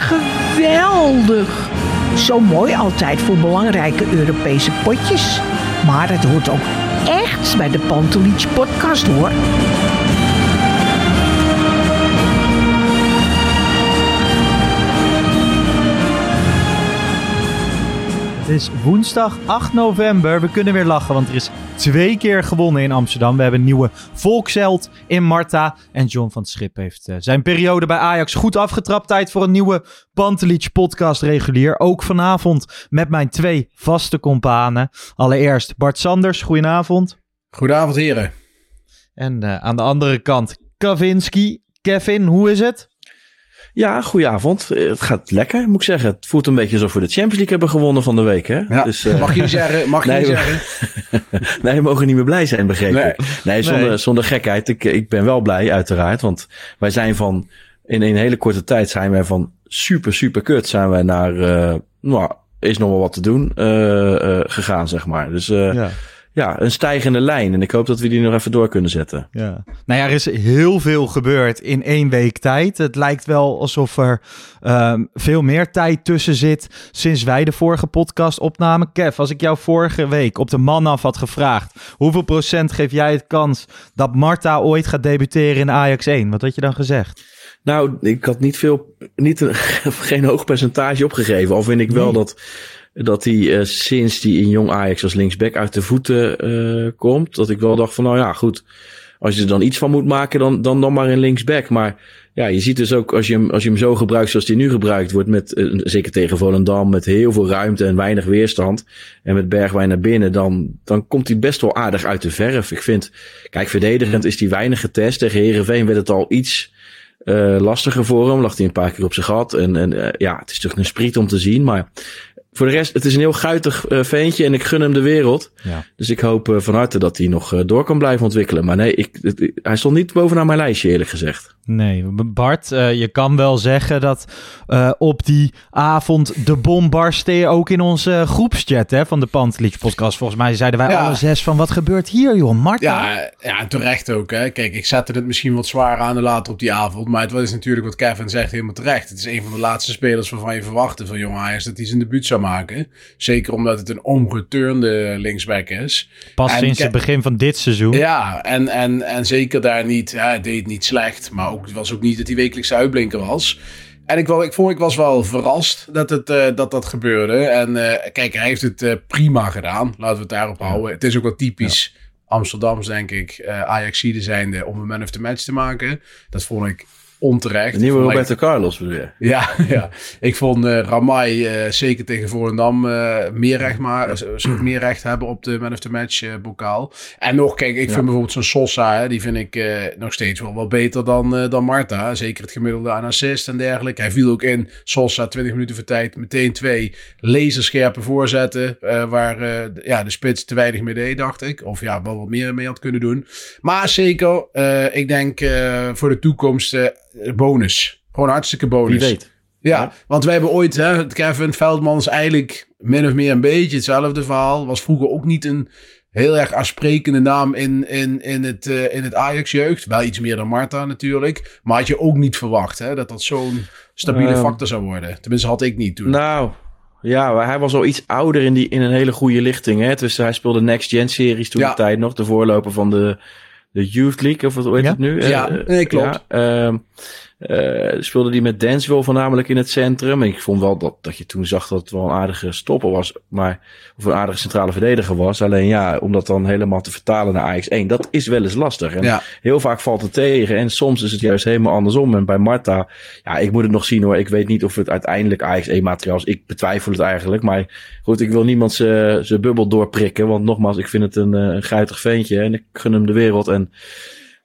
Geweldig. Zo mooi altijd voor belangrijke Europese potjes. Maar het hoort ook echt bij de Pantelich podcast hoor. Het is woensdag 8 november. We kunnen weer lachen, want er is twee keer gewonnen in Amsterdam. We hebben een nieuwe volksheld in Marta. En John van het Schip heeft eh, zijn periode bij Ajax goed afgetrapt. Tijd voor een nieuwe Pantelich podcast regulier. Ook vanavond met mijn twee vaste companen. Allereerst Bart Sanders, goedenavond. Goedenavond heren. En eh, aan de andere kant Kavinski. Kevin, hoe is het? Ja, goedenavond. Eh, Het gaat lekker, moet ik zeggen. Het voelt een beetje alsof we de Champions League hebben gewonnen van de week. Hè? Ja. Dus, eh, Mag je niet zeggen? Mag je nee, niet we- zeggen? nee, we mogen niet meer blij zijn, begrepen. Nee. Nee, zonder, Nee. zonder gekheid. Ik, ik ben wel blij, uiteraard. Want wij zijn van, in een hele korte tijd zijn wij van super, super kut zijn wij naar, eh, nou, is nog wel wat te doen, eh, eh, gegaan, zeg maar. Dus eh, ja. Ja. een stijgende lijn. En ik hoop dat we die nog even door kunnen zetten. Ja. Nou ja, er is heel veel gebeurd in één week tijd. Het lijkt wel alsof er ehm, veel meer tijd tussen zit sinds wij de vorige podcast opnamen. Kev, als ik jou vorige week op de man af had gevraagd... hoeveel procent geef jij het kans dat Marta ooit gaat debuteren in Ajax 1? Wat had je dan gezegd? Nou, ik had niet veel, niet een, geen hoog percentage opgegeven. Al vind ik wel Nee. dat, dat hij eh, sinds die in jong Ajax als linksback uit de voeten eh, komt, dat ik wel dacht van, nou ja, goed. Als je er dan iets van moet maken, dan, dan, dan maar een linksback. Maar ja, je ziet dus ook als je hem, als je hem zo gebruikt zoals hij nu gebruikt wordt, met, eh, zeker tegen Volendam, met heel veel ruimte en weinig weerstand. En met Bergwijn naar binnen, dan, dan komt hij best wel aardig uit de verf. Ik vind, kijk, verdedigend is hij weinig getest. Tegen Herenveen werd het al iets eh, lastiger voor hem. Lag hij een paar keer op zijn gat. En, en ja, het is toch een spriet om te zien. Maar voor de rest, het is een heel guitig eh, ventje en ik gun hem de wereld. Ja. Dus ik hoop eh, van harte dat hij nog eh, door kan blijven ontwikkelen. Maar nee, ik, het- hij stond niet bovenaan mijn lijstje eerlijk gezegd. Nee, Bart, je kan wel zeggen dat eh, op die avond de bom barstte ook in onze groepschat hè, van de Pantelich podcast. Volgens mij zeiden wij Ja. alle zes van wat gebeurt hier joh, Marta? Ja, ja, terecht ook. Hè. Kijk, ik zette het misschien wat zwaar aan later op die avond. Maar het was natuurlijk wat Kevin zegt helemaal terecht. Het is een van de laatste spelers waarvan je verwachtte van Jong Ajax dat hij zijn debuut zou maken. Zeker omdat het een omgeturende linksback is. Pas en sinds het begin van dit seizoen. Ja, en, en, en zeker daar niet. Ja, hij deed niet slecht, maar ook, het was ook niet dat hij wekelijks uitblinker was. En ik, wel, ik vond, ik was wel verrast dat het, eh, dat, dat gebeurde. En eh, kijk, hij heeft het eh, prima gedaan. Laten we het daarop houden. Het is ook wel typisch Amsterdams, denk ik, eh Ajaxide zijnde, om een man of the match te maken. Dat vond ik onterecht. De nieuwe Ik Roberto Carlos bedoel je? ja, ja, ik vond eh Ramai eh, zeker tegen Volendam eh meer recht maar, zou meer recht hebben op de man of the match bokaal. En nog, kijk, ik vind bijvoorbeeld zo'n Sosa, hè, die vind ik nog steeds wel wat beter dan, dan Marta. Zeker het gemiddelde aan assist en dergelijke. Hij viel ook in, Sosa 20 minuten voor tijd, meteen twee laserscherpe voorzetten, waar de- ja, de spits te weinig mee deed, dacht ik. Of ja, wel wat meer mee had kunnen doen. Maar zeker, ik denk voor de toekomst bonus. Gewoon hartstikke bonus. Wie weet. Ja, Ja. want wij hebben ooit, hè, Kevin Veldmans, eigenlijk min of meer een beetje hetzelfde verhaal. Was vroeger ook niet een heel erg aansprekende naam in, in, in het, eh, in het Ajax-jeugd. Wel iets meer dan Marta natuurlijk. Maar had je ook niet verwacht hè, dat dat zo'n stabiele Ehm, factor zou worden. Tenminste, had ik niet toen. Nou, ja, maar hij was al iets ouder in, die, in een hele goede lichting. Hè? Dus hij speelde Next Gen series toen Ja. de tijd nog. De voorloper van de, de Youth League, of wat hoe heet Ja? het nu? Ja, Eh, nee, klopt. Ja, eh, speelde die met Danceville voornamelijk in het centrum. En ik vond wel dat, dat je toen zag dat het wel een aardige stopper was. Maar, of een aardige centrale verdediger was. Alleen ja, om dat dan helemaal te vertalen naar Ajax 1. Dat is wel eens lastig. En Ja. heel vaak valt het tegen. En soms is het juist helemaal andersom. En bij Marta, ja, ik moet het nog zien hoor. Ik weet niet of het uiteindelijk Ajax 1 materiaal is. Ik betwijfel het eigenlijk. Maar goed, ik wil niemand zijn bubbel doorprikken. Want nogmaals, ik vind het een, eh, een guitig ventje. En ik gun hem de wereld. En,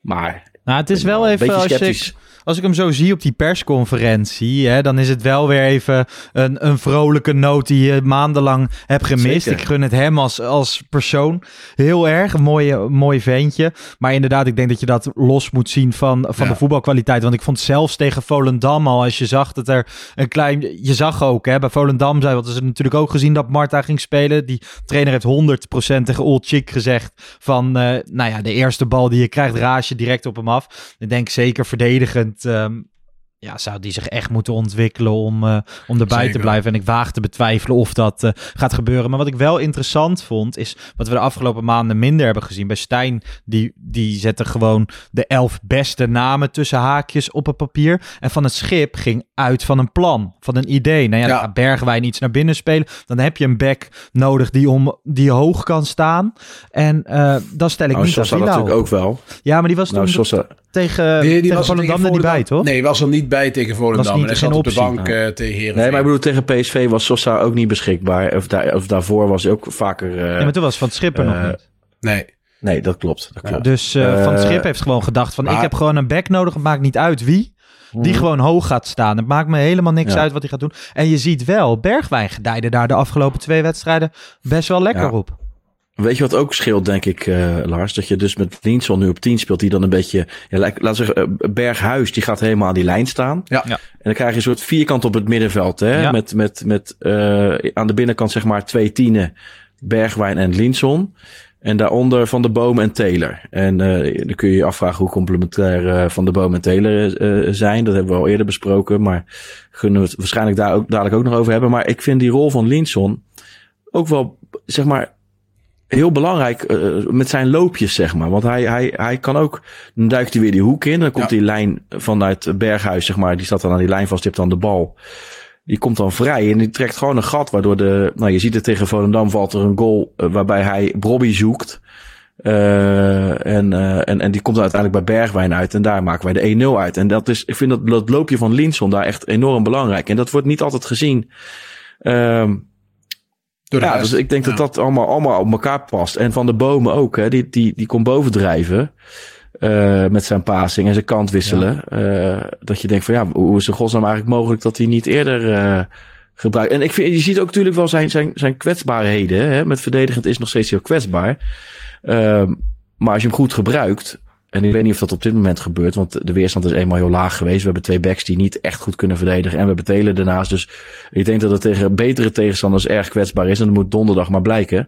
maar Nou, het is wel een even beetje als je, sceptisch. Als ik hem zo zie op die persconferentie, hè, dan is het wel weer even een, een vrolijke noot die je maandenlang hebt gemist. Zeker. Ik gun het hem als, als persoon heel erg. Een mooie, mooi ventje. Maar inderdaad, ik denk dat je dat los moet zien van, van Ja. de voetbalkwaliteit. Want ik vond zelfs tegen Volendam al, als je zag dat er een klein... Je zag ook, hè, bij Volendam zei, want ze hebben natuurlijk ook gezien dat Marta ging spelen. Die trainer heeft 100% tegen Old Chick gezegd van, eh, nou ja, de eerste bal die je krijgt, raas je direct op hem af. Ik denk zeker verdedigend... ehm, ja, zou die zich echt moeten ontwikkelen om, eh, om erbij Zeker. te blijven. En ik waag te betwijfelen of dat eh, gaat gebeuren. Maar wat ik wel interessant vond, is wat we de afgelopen maanden minder hebben gezien. Bij Stijn, die, die zette gewoon de elf beste namen tussen haakjes op het papier. En van het schip ging uit van een plan, van een idee. Nou ja, Ja. dan gaat Bergwijn iets naar binnen spelen. Dan heb je een back nodig die, om, die hoog kan staan. En eh dan stel ik Nou, niet aan Sosa Villa natuurlijk ook wel. Ja, maar die was Nou, toen Sosa, tegen, tegen Volendam er niet bij, toch? Nee, was er niet bij tegen Volendam. Was niet- en hij zat op de bank eh, tegen Heerenveen. nee, maar ik bedoel, tegen PSV was Sosa ook niet beschikbaar. Of, daar, of daarvoor was hij ook vaker... eh, Ja, maar toen was Van het Schip er nog eh, niet. Nee. Nee, dat klopt. Dat klopt. Dus eh, Van Schip heeft gewoon gedacht van... ik heb gewoon een back nodig, het maakt niet uit wie. Die gewoon hoog gaat staan. Het maakt me helemaal niks Ja. uit wat hij gaat doen. En je ziet wel, Bergwijn gedijde daar de afgelopen twee wedstrijden best wel lekker Ja. op. Weet je wat ook scheelt, denk ik, eh, Lars? Dat je dus met Linson nu op 10 speelt, die dan een beetje, ja, laten we zeggen, eh, Berghuis, die gaat helemaal aan die lijn staan. Ja. Ja. En dan krijg je een soort vierkant op het middenveld, hè? Ja. Met, met, met eh, aan de binnenkant zeg maar twee tienen, Bergwijn en Linson. En daaronder Van de Boom en Taylor. En eh, dan kun je je afvragen hoe complementair eh, Van de Boom en Taylor eh, zijn. Dat hebben we al eerder besproken, maar kunnen we het waarschijnlijk daar ook dadelijk ook nog over hebben. Maar ik vind die rol van Linson ook wel, zeg maar, heel belangrijk eh, met zijn loopjes, zeg maar. Want hij, hij, hij kan ook, dan duikt hij weer die hoek in. Dan komt Ja. die lijn vanuit Berghuis, zeg maar. Die staat dan aan die lijn vast, die heeft dan de bal. Die komt dan vrij en die trekt gewoon een gat, waardoor de, nou je ziet het tegen Volendam valt er een goal eh, waarbij hij Bobby zoekt. Eh, en, en, en die komt uiteindelijk bij Bergwijn uit en daar maken wij de 1-0 uit. En dat is, ik vind dat, dat loopje van Linson daar echt enorm belangrijk. En dat wordt niet altijd gezien. Ehm ja, dus ik denk dat dat allemaal, allemaal op elkaar past. En van de bomen ook, hè. Die, die, die komt bovendrijven. eh met zijn passing en zijn kant wisselen. Eh, dat je denkt van ja, hoe is de godsnaam eigenlijk mogelijk dat hij niet eerder eh gebruikt. En ik vind, je ziet ook natuurlijk wel zijn, zijn, zijn kwetsbaarheden. Hè. Met verdedigend is nog steeds heel kwetsbaar. Ehm, maar als je hem goed gebruikt. En ik weet niet of dat op dit moment gebeurt, want de weerstand is eenmaal heel laag geweest. We hebben twee backs die niet echt goed kunnen verdedigen. En we hebben Telen daarnaast. Dus ik denk dat het tegen betere tegenstanders erg kwetsbaar is. En dat moet donderdag maar blijken.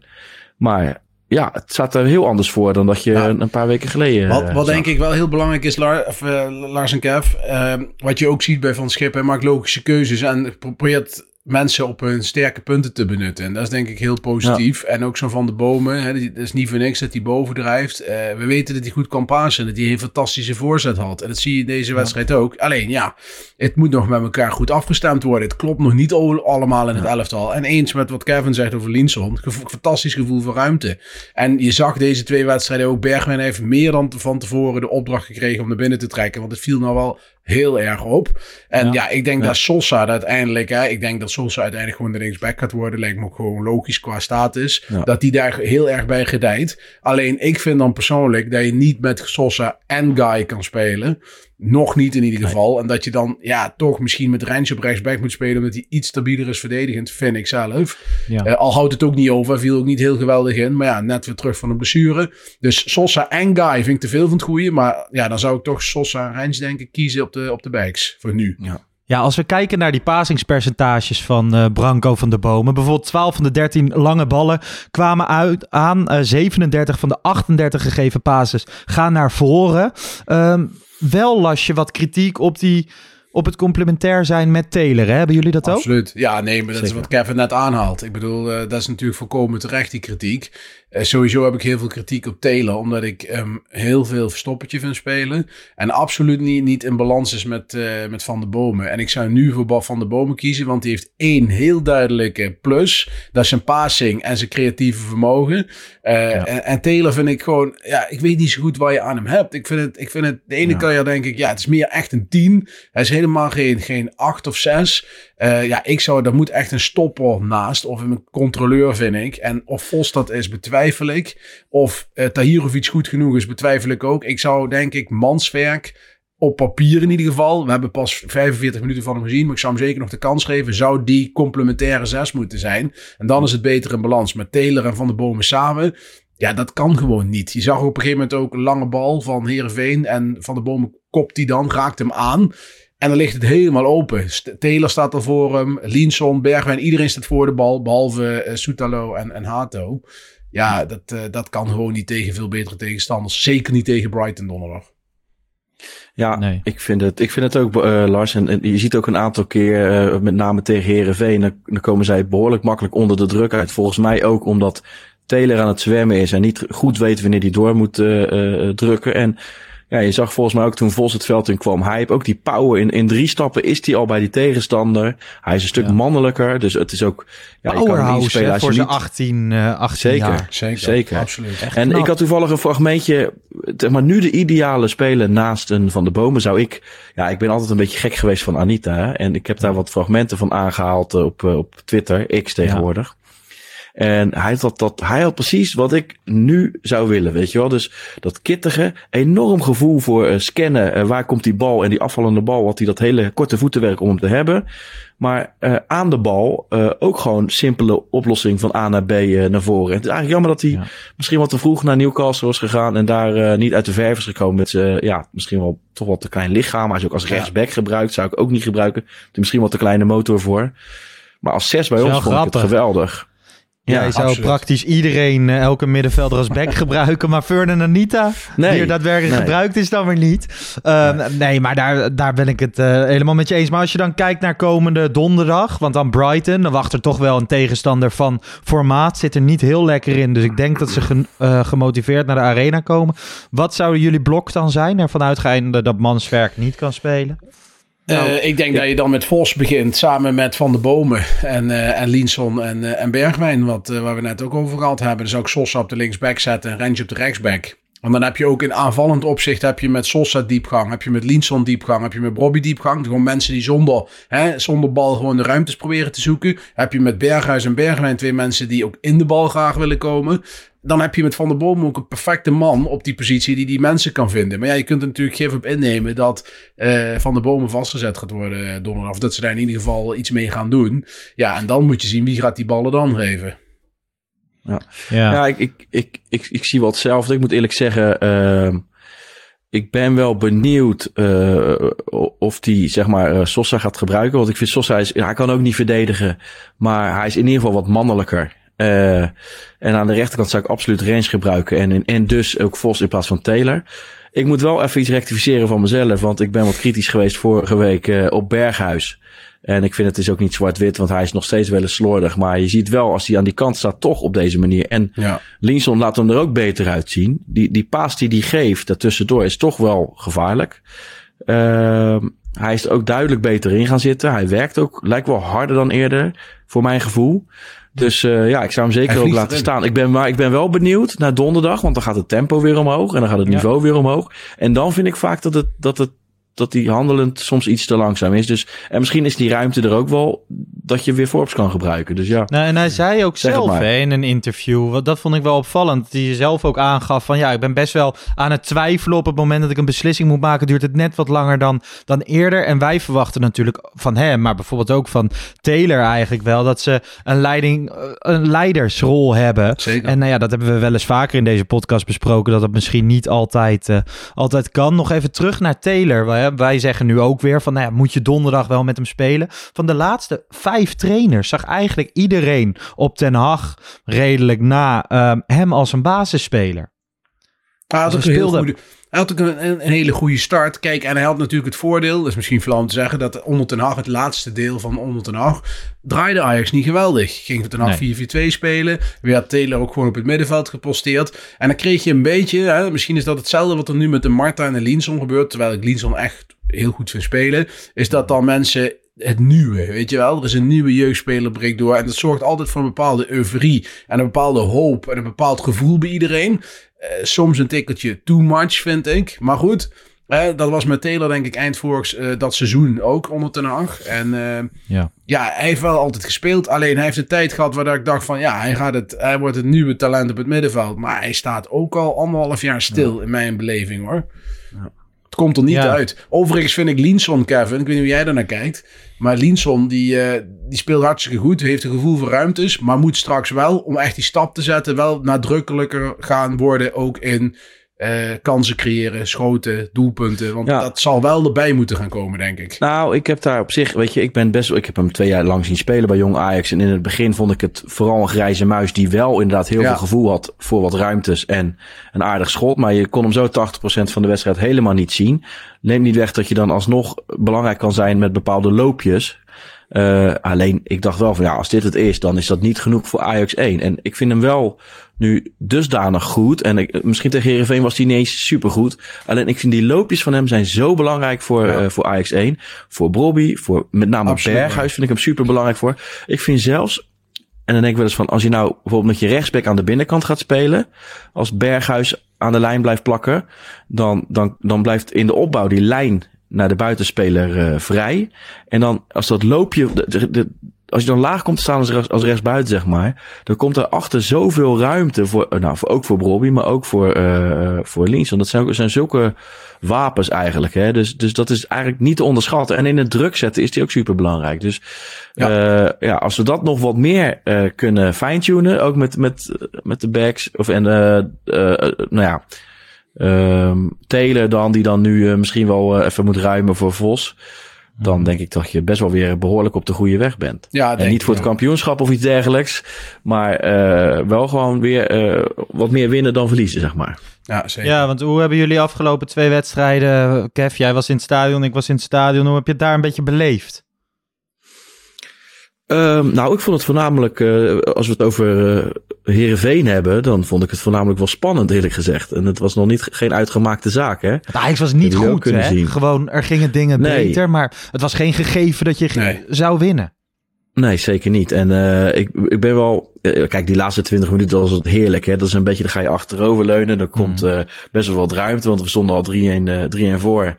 Maar ja, het staat er heel anders voor dan dat je Ja. een paar weken geleden. Wat, eh, wat zag. denk ik wel heel belangrijk is, Lar, of, eh, Lars en Kev. eh, wat je ook ziet bij Van Schip, hij maakt logische keuzes en probeert mensen op hun sterke punten te benutten. En dat is denk ik heel positief. En ook zo van de bomen, hè, het is niet voor niks dat hij bovendrijft. Eh we weten dat hij goed kan pasen, dat hij een fantastische voorzet had. En dat zie je in deze wedstrijd ook. Alleen ja, het moet nog met elkaar goed afgestemd worden. Het klopt nog niet al- allemaal in het elftal. En eens met wat Kevin zegt over Linson, gevo- fantastisch gevoel voor ruimte. En je zag deze twee wedstrijden ook. Bergwijn heeft meer dan van tevoren de opdracht gekregen om naar binnen te trekken. Want het viel nou wel heel erg op. En ja, ik denk dat Sosa uiteindelijk... Hè, ik denk dat Sosa uiteindelijk gewoon de linksback gaat worden. Lijkt me ook gewoon logisch qua status. Ja. Dat die daar heel erg bij gedijt. Alleen ik vind dan persoonlijk dat je niet met Sosa en Guy kan spelen. Nog niet in ieder geval. En dat je dan ja, toch misschien met Rijns op rechtsback moet spelen. Omdat hij iets stabieler is verdedigend, vind ik zelf. Ja. Eh, al houdt het ook niet over. Viel ook niet heel geweldig in. Maar ja, net weer terug van de blessure. Dus Sosa en Guy vind ik te veel van het goede. Maar ja, dan zou ik toch Sosa en Rijns denk ik kiezen op de, op de backs. Voor nu. Ja, als we kijken naar die pasingspercentages van eh, Branco van de Bomen. Bijvoorbeeld 12 van de 13 lange ballen kwamen uit aan. eh, 37 van de 38 gegeven passes gaan naar voren. Ehm, wel las je wat kritiek op, die, op het complementair zijn met Taylor. Hè? Hebben jullie dat ook? Absoluut. Ja, nee, maar dat is wat Kevin net aanhaalt. Ik bedoel, eh, dat is natuurlijk volkomen terecht, die kritiek. Eh, sowieso heb ik heel veel kritiek op Taylor, omdat ik hem heel veel verstoppertje vind spelen. En absoluut niet, niet in balans is met, eh, met Van der Bomen. En ik zou nu voor Van der Bomen kiezen, want die heeft één heel duidelijke plus. Dat is zijn passing en zijn creatieve vermogen. Eh, en, en Taylor vind ik gewoon, ja, ik weet niet zo goed waar je aan hem hebt. Ik vind het, ik vind het de ene Ja. keer denk ik, ja, het is meer echt een 10. Hij is helemaal geen, geen 8 of 6. Eh, ja, ik zou, daar moet echt een stopper naast. Of een controleur, vind ik. En of Vos dat is, betwijfel ik. Of eh Tahirovic goed genoeg is, betwijfel ik ook. Ik zou, denk ik, Manswerk op papier in ieder geval. We hebben pas 45 minuten van hem gezien. Maar ik zou hem zeker nog de kans geven. Zou die complementaire zes moeten zijn. En dan is het beter in balans. Met Taylor en Van de Bomen samen. Ja, dat kan gewoon niet. Je zag op een gegeven moment ook een lange bal van Heerenveen. En Van de Bomen kopt die dan, raakt hem aan. En dan ligt het helemaal open. Taylor staat er voor hem. Linson, Bergwijn, iedereen staat voor de bal. Behalve uh, Soetalo en, en Hato. Ja, dat, uh, dat kan gewoon niet tegen veel betere tegenstanders. Zeker niet tegen Brighton donderdag. Ja, nee. ik, vind het, ik vind het ook, uh, Lars. En, en, je ziet ook een aantal keer, uh, met name tegen Herenveen, dan, dan komen zij behoorlijk makkelijk onder de druk uit. Volgens mij ook omdat Taylor aan het zwemmen is en niet goed weet wanneer hij door moet uh, drukken. En ja, je zag volgens mij ook toen Vos het veld in kwam. Hij heeft ook die power. In, in drie stappen is hij al bij die tegenstander. Hij is een stuk mannelijker. Dus het is ook... Ja, Powerhouse voor zijn 18, uh, 18 zeker, jaar. Zeker, zeker. Absoluut. en ik had toevallig een fragmentje... Zeg maar nu de ideale speler naast een Van de Bomen zou ik... Ja, ik ben altijd een beetje gek geweest van Anita. Hè? En ik heb daar wat fragmenten van aangehaald op, op Twitter. X tegenwoordig. En hij had, dat, hij had precies wat ik nu zou willen, weet je wel. Dus dat kittige, enorm gevoel voor uh, scannen. Uh, waar komt die bal en die afvallende bal. Had hij dat hele korte voetenwerk om hem te hebben. Maar uh, aan de bal ook gewoon simpele oplossing van A naar B naar voren. En het is eigenlijk jammer dat hij ja. misschien wat te vroeg naar Newcastle was gegaan. En daar niet uit de verf is gekomen met zijn, ja, misschien wel toch wat te klein lichaam. Hij is ook als rechtsback gebruikt. Zou ik ook niet gebruiken. Er misschien wat te kleine motor voor. Maar als zes bij ons vond ik het geweldig. Ja, je zou praktisch iedereen, uh, elke middenvelder als back gebruiken. Maar Ferdinand Anita, nee, die er daadwerkelijk nee. gebruikt is, dan weer niet. Uh, nee. nee. maar daar, daar ben ik het uh, helemaal met je eens. Maar als je dan kijkt naar komende donderdag, want dan Brighton, dan wacht er toch wel een tegenstander van formaat. Zit er niet heel lekker in. Dus ik denk dat ze ge, gemotiveerd naar de arena komen. Wat zouden jullie blok dan zijn? Ervan uitgaande dat Manswerk niet kan spelen? Nou, uh, ik denk ja. dat je dan met Vos begint, samen met Van de Bomen en, uh, en Linson en, uh, en Bergwijn, wat, waar we net ook over gehad hebben. Dus ook Sosa op de linksback zetten en Rentje op de rechtsback. Want dan heb je ook in aanvallend opzicht, heb je met Sosa diepgang, heb je met Linson diepgang, heb je met Bobby diepgang. Gewoon mensen die zonder, hè, zonder bal gewoon de ruimtes proberen te zoeken. Heb je met Berghuis en Bergwijn twee mensen die ook in de bal graag willen komen dan heb je met Van der Boom ook een perfecte man op die positie die die mensen kan vinden. Maar ja, je kunt er natuurlijk geen op innemen dat uh, Van der Bomen vastgezet gaat worden donderdag. Of dat ze daar in ieder geval iets mee gaan doen. Ja, en dan moet je zien wie gaat die ballen dan geven. Ja, ja. ja ik, ik, ik, ik, ik zie wel hetzelfde. Ik moet eerlijk zeggen, uh, ik ben wel benieuwd uh, of die zeg maar uh, Sosa gaat gebruiken. Want ik vind Sosa, is, hij kan ook niet verdedigen. Maar hij is in ieder geval wat mannelijker. Uh, en aan de rechterkant zou ik absoluut range gebruiken. En, en dus ook Vos in plaats van Taylor. Ik moet wel even iets rectificeren van mezelf. Want ik ben wat kritisch geweest vorige week uh, op Berghuis. En ik vind het is ook niet zwart-wit, want hij is nog steeds wel eens slordig. Maar je ziet wel, als hij aan die kant staat, toch op deze manier. En ja. Linson laat hem er ook beter uitzien. Die, die paas die hij geeft, daartussendoor, is toch wel gevaarlijk. Uh, hij is er ook duidelijk beter in gaan zitten. Hij werkt ook, lijkt wel harder dan eerder, voor mijn gevoel. Dus uh, ja, ik zou hem zeker ook laten erin. staan. Ik ben, maar ik ben wel benieuwd naar donderdag, want dan gaat het tempo weer omhoog en dan gaat het niveau ja. weer omhoog. En dan vind ik vaak dat het, dat het dat die handelend soms iets te langzaam is. Dus, en misschien is die ruimte er ook wel dat je weer Forbes kan gebruiken. Dus ja. Nou, en hij zei ook zelf hè, in een interview, dat vond ik wel opvallend, dat hij zelf ook aangaf van ja, ik ben best wel aan het twijfelen op het moment dat ik een beslissing moet maken, duurt het net wat langer dan, dan eerder. En wij verwachten natuurlijk van hem, maar bijvoorbeeld ook van Taylor eigenlijk wel, dat ze een, leiding, een leidersrol hebben. Zeker. En nou ja, dat hebben we wel eens vaker in deze podcast besproken, dat dat misschien niet altijd, uh, altijd kan. Nog even terug naar Taylor, wij zeggen nu ook weer van, nou ja, moet je donderdag wel met hem spelen? Van de laatste vijf trainers zag eigenlijk iedereen op Ten Hag redelijk na um, hem als een basisspeler. Dus speelde... goede, hij had ook een, een, hele goede start. Kijk, en hij had natuurlijk het voordeel, dat is misschien flauw te zeggen, dat onder Ten Hag, het laatste deel van onder Ten Hag, draaide Ajax niet geweldig. Ging Ten Hag nee. 4-4-2 spelen. Weer had Taylor ook gewoon op het middenveld geposteerd. En dan kreeg je een beetje, hè, misschien is dat hetzelfde wat er nu met de Marta en de Linson gebeurt, terwijl ik Linson echt heel goed vind spelen, is dat dan mensen het nieuwe, weet je wel. Er is een nieuwe jeugdspeler breekt door en dat zorgt altijd voor een bepaalde euforie en een bepaalde hoop en een bepaald gevoel bij iedereen. Uh, soms een tikkeltje too much, vind ik. Maar goed, uh, dat was met Taylor denk ik eind vorig uh, dat seizoen ook onder Ten Hag. En ja. ja, hij heeft wel altijd gespeeld. Alleen hij heeft een tijd gehad waar ik dacht van ja, hij, gaat het, hij wordt het nieuwe talent op het middenveld. Maar hij staat ook al anderhalf jaar stil ja. in mijn beleving hoor. Ja. Het komt er niet Ja. uit. Overigens vind ik Linson, Kevin, ik weet niet hoe jij daar naar kijkt. Maar Linson, die, eh, die speelt hartstikke goed. Heeft een gevoel voor ruimtes. Maar moet straks wel, om echt die stap te zetten, wel nadrukkelijker gaan worden. Ook in eh, kansen creëren, schoten, doelpunten. Want Ja. dat zal wel erbij moeten gaan komen, denk ik. Nou, ik heb daar op zich, weet je, ik ben best, ik heb hem twee jaar lang zien spelen bij Jong Ajax. En in het begin vond ik het vooral een grijze muis die wel inderdaad heel Ja. veel gevoel had voor wat ruimtes en een aardig schot. Maar je kon hem zo 80% van de wedstrijd helemaal niet zien. Neemt niet weg dat je dan alsnog belangrijk kan zijn met bepaalde loopjes. Eh, alleen, ik dacht wel van ja, als dit het is, dan is dat niet genoeg voor Ajax 1. En ik vind hem wel nu dusdanig goed. En ik, misschien tegen Heerenveen was hij niet eens supergoed. Alleen ik vind die loopjes van hem zijn zo belangrijk voor, Ja. eh, voor Ajax 1. Voor Brobby, voor met name Absoluut, Berghuis vind ik hem super belangrijk voor. Ik vind zelfs, en dan denk ik wel eens van, als je nou bijvoorbeeld met je rechtsback aan de binnenkant gaat spelen. Als Berghuis aan de lijn blijft plakken. Dan, dan, dan blijft in de opbouw die lijn naar de buitenspeler eh, vrij. En dan als dat loopje, de, de, de- als je dan laag komt te staan als, rechts- als rechtsbuiten, zeg maar. Dan komt er achter zoveel ruimte voor, eh, nou, voor, ook voor Brobby, maar ook voor, eh voor Linson. Dat zijn, ook- zijn zulke wapens eigenlijk. Hè? Dus, dus dat is eigenlijk niet te onderschatten. En in het druk zetten is die ook super belangrijk. Dus ja. ja, als we dat nog wat meer eh, kunnen fine-tunen, ook met, met, met de backs, of en, nou ja, ehm Taylor dan, die dan nu eh, misschien wel eh, even moet ruimen voor Vos. Dan denk ik dat je best wel weer behoorlijk op de goede weg bent. Ja, En niet ik voor het kampioenschap of iets dergelijks. Maar eh, wel gewoon weer eh, wat meer winnen dan verliezen, zeg maar. Ja, zeker. Ja, want hoe hebben jullie afgelopen twee wedstrijden... Kev, jij was in het stadion, ik was in het stadion. Hoe heb je het daar een beetje beleefd? Ehm, nou, ik vond het voornamelijk, eh, als we het over eh Heerenveen hebben, dan vond ik het voornamelijk wel spannend, eerlijk gezegd. En het was nog niet geen uitgemaakte zaak, hè? Want Ajax was niet goed, kunnen hè? zien. Gewoon, er gingen dingen Nee. beter, maar het was geen gegeven dat je Nee. zou winnen. Nee, zeker niet. En eh, ik, ik ben wel. eh, kijk, die laatste 20 minuten was het heerlijk. Hè? Dat is een beetje. Dan ga je achteroverleunen. Dan komt eh, best wel wat ruimte. Want we stonden al 3-1 eh, 3-1 voor.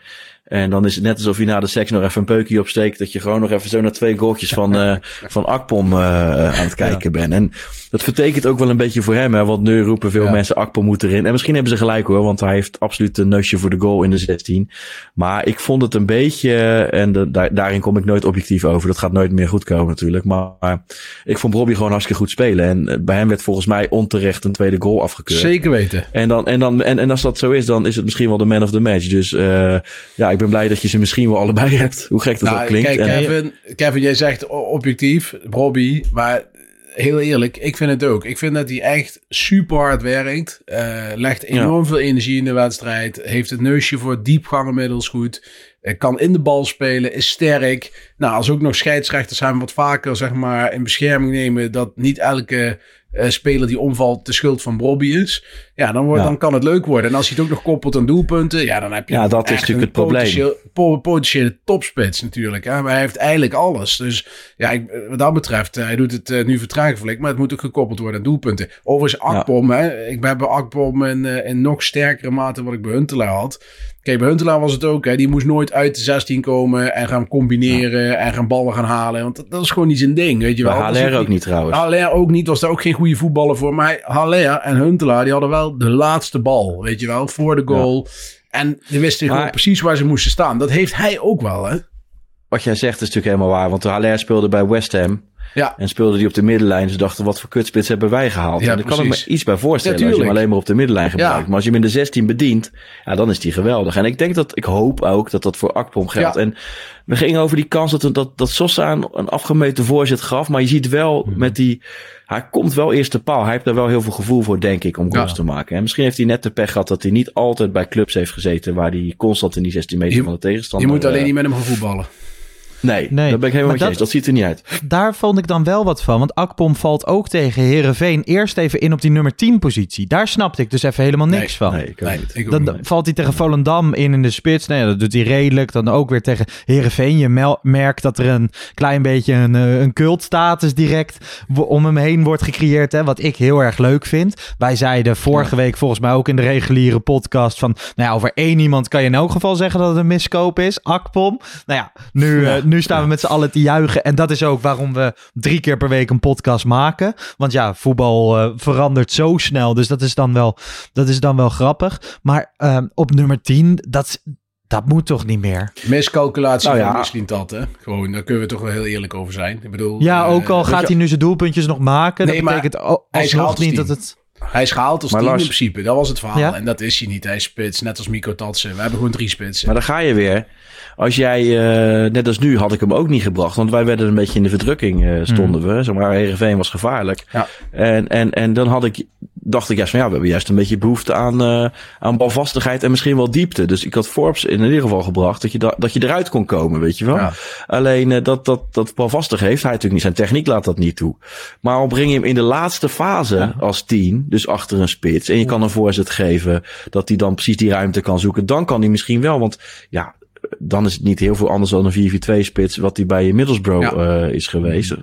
En dan is het net alsof je na de seks nog even een peukje opsteekt. Dat je gewoon nog even zo naar twee goaltjes van, eh, van Akpom eh, aan het kijken bent. En dat vertekent ook wel een beetje voor hem. Hè? Want nu roepen veel Ja. mensen Akpom moet erin. En misschien hebben ze gelijk hoor. Want hij heeft absoluut een neusje voor de goal in de 16. Maar ik vond het een beetje. En de, daarin kom ik nooit objectief over. Dat gaat nooit meer goed komen natuurlijk. Maar, ik vond Bobby gewoon hartstikke goed spelen. En eh, bij hem werd volgens mij onterecht een tweede goal afgekeurd. Zeker weten. En, dan, en, dan, en, en als dat zo is, dan is het misschien wel de man of the match. Dus eh, ja, ik ben blij dat je ze misschien wel allebei hebt. Hoe gek dat Nou, ook klinkt. Kijk, En- Kevin, Kevin, jij zegt objectief, Robbie, maar heel eerlijk, ik vind het ook. Ik vind dat hij echt super hard werkt. eh, legt enorm veel energie in de wedstrijd. Heeft het neusje voor diepgang inmiddels goed. eh, kan in de bal spelen, is sterk. Nou, als ook nog scheidsrechters hem wat vaker zeg maar, in bescherming nemen... dat niet elke eh, speler die omvalt de schuld van Bobby is... ja, dan, wordt, Ja. dan kan het leuk worden. En als hij het ook nog koppelt aan doelpunten... ja, dan heb je Ja, dat is natuurlijk het probleem. potentieel- po- potentiële topspits natuurlijk. Hè? Maar hij heeft eigenlijk alles. Dus ja, ik, wat dat betreft, eh, hij doet het eh, nu vertragelijk, maar het moet ook gekoppeld worden aan doelpunten. Overigens, Akpom, hè? ik ben bij Akpom in, eh, in nog sterkere mate wat ik bij Huntelaar had. Kijk, bij Huntelaar was het ook, hè? die moest nooit uit de 16 komen en gaan combineren en gaan ballen gaan halen. Want dat, dat is gewoon niet zijn ding, weet je wel. Haller ook ook niet trouwens. Haller ook niet, was daar ook geen goede voetballer voor. Maar Haller en Huntelaar, die hadden wel de laatste bal, weet je wel, voor de goal. En die wisten gewoon Maar- precies waar ze moesten staan. Dat heeft hij ook wel, hè? Wat jij zegt is natuurlijk helemaal waar. Want Haller speelde bij West Ham. Ja, En speelde die op de middenlijn. Ze dachten, wat voor kutspits hebben wij gehaald? Ja, en daar kan ik me precies. iets bij voorstellen. Ja, als je hem alleen maar op de middenlijn gebruikt. Ja. Maar als je hem in de 16 bedient, ja, dan is die geweldig. En ik denk dat, ik hoop ook dat dat voor Akpom geldt. Ja. En we gingen over die kans dat, dat, dat Sosa een, een afgemeten voorzet gaf. Maar je ziet wel Mhm. met die, hij komt wel eerst de paal. Hij heeft daar wel heel veel gevoel voor, denk ik, om goals Ja. te maken. En misschien heeft hij net de pech gehad dat hij niet altijd bij clubs heeft gezeten. Waar hij constant in die 16 meter Je- van de je tegenstander... moet alleen eh, niet met hem gaan voetballen. Nee, Nee, daar ben ik helemaal maar met je dat- eens. Dat ziet er niet uit. Daar vond ik dan wel wat van. Want Akpom valt ook tegen Herenveen eerst even in op die nummer 10 positie. Daar snapte ik dus even helemaal niks Nee, van. Nee, ik Nee, niet. Dan niet. valt hij tegen Volendam in in de spits. Nee, dat doet hij redelijk. Dan ook weer tegen Herenveen. Je merkt dat er een klein beetje een, eh, een cultstatus direct om hem heen wordt gecreëerd. Hè, wat ik heel erg leuk vind. Wij zeiden vorige week volgens mij ook in de reguliere podcast van... Nou ja, over één iemand kan je in elk geval zeggen dat het een miskoop is. Akpom. Nou ja, nu, eh, nu staan we met z'n allen te juichen. En dat is ook waarom we drie keer per week een podcast maken. Want ja, voetbal eh, verandert zo snel. Dus dat is dan wel, dat is dan wel grappig. Maar ehm, op nummer 10, dat, Dat moet toch niet meer? Miscalculatie Nou ja. van misschien dat, hè? Gewoon, daar kunnen we toch wel heel eerlijk over zijn. Ik bedoel... Ja, eh, ook al weet gaat hij nu zijn doelpuntjes nog maken. Nee, dat maar betekent al- alsnog niet dat het... Hij is gehaald als Maar team Lars- in principe. Dat was het verhaal. Ja? En dat is hij niet. Hij is spits. Net als Mico Tatsen. We hebben gewoon drie spitsen. Maar dan ga je weer. Als jij, eh, net als nu, had ik hem ook niet gebracht. Want wij werden een beetje in de verdrukking, eh, stonden we. Zeg maar, Heerenveen was gevaarlijk. Ja. En, en, en dan had ik, dacht ik juist van ja, we hebben juist een beetje behoefte aan, eh, aan balvastigheid en misschien wel diepte. Dus ik had Forbes in ieder geval gebracht dat je, da- dat je eruit kon komen, weet je wel. Ja. Alleen dat, dat, dat balvastig heeft hij natuurlijk niet. Zijn techniek laat dat niet toe. Maar al breng je hem in de laatste fase als tien, dus achter een spits. En je kan een voorzet geven dat hij dan precies die ruimte kan zoeken. Dan kan hij misschien wel, want ja, dan is het niet heel veel anders dan een 4-4-2 spits wat hij bij Middlesbrough Ja. eh, is geweest.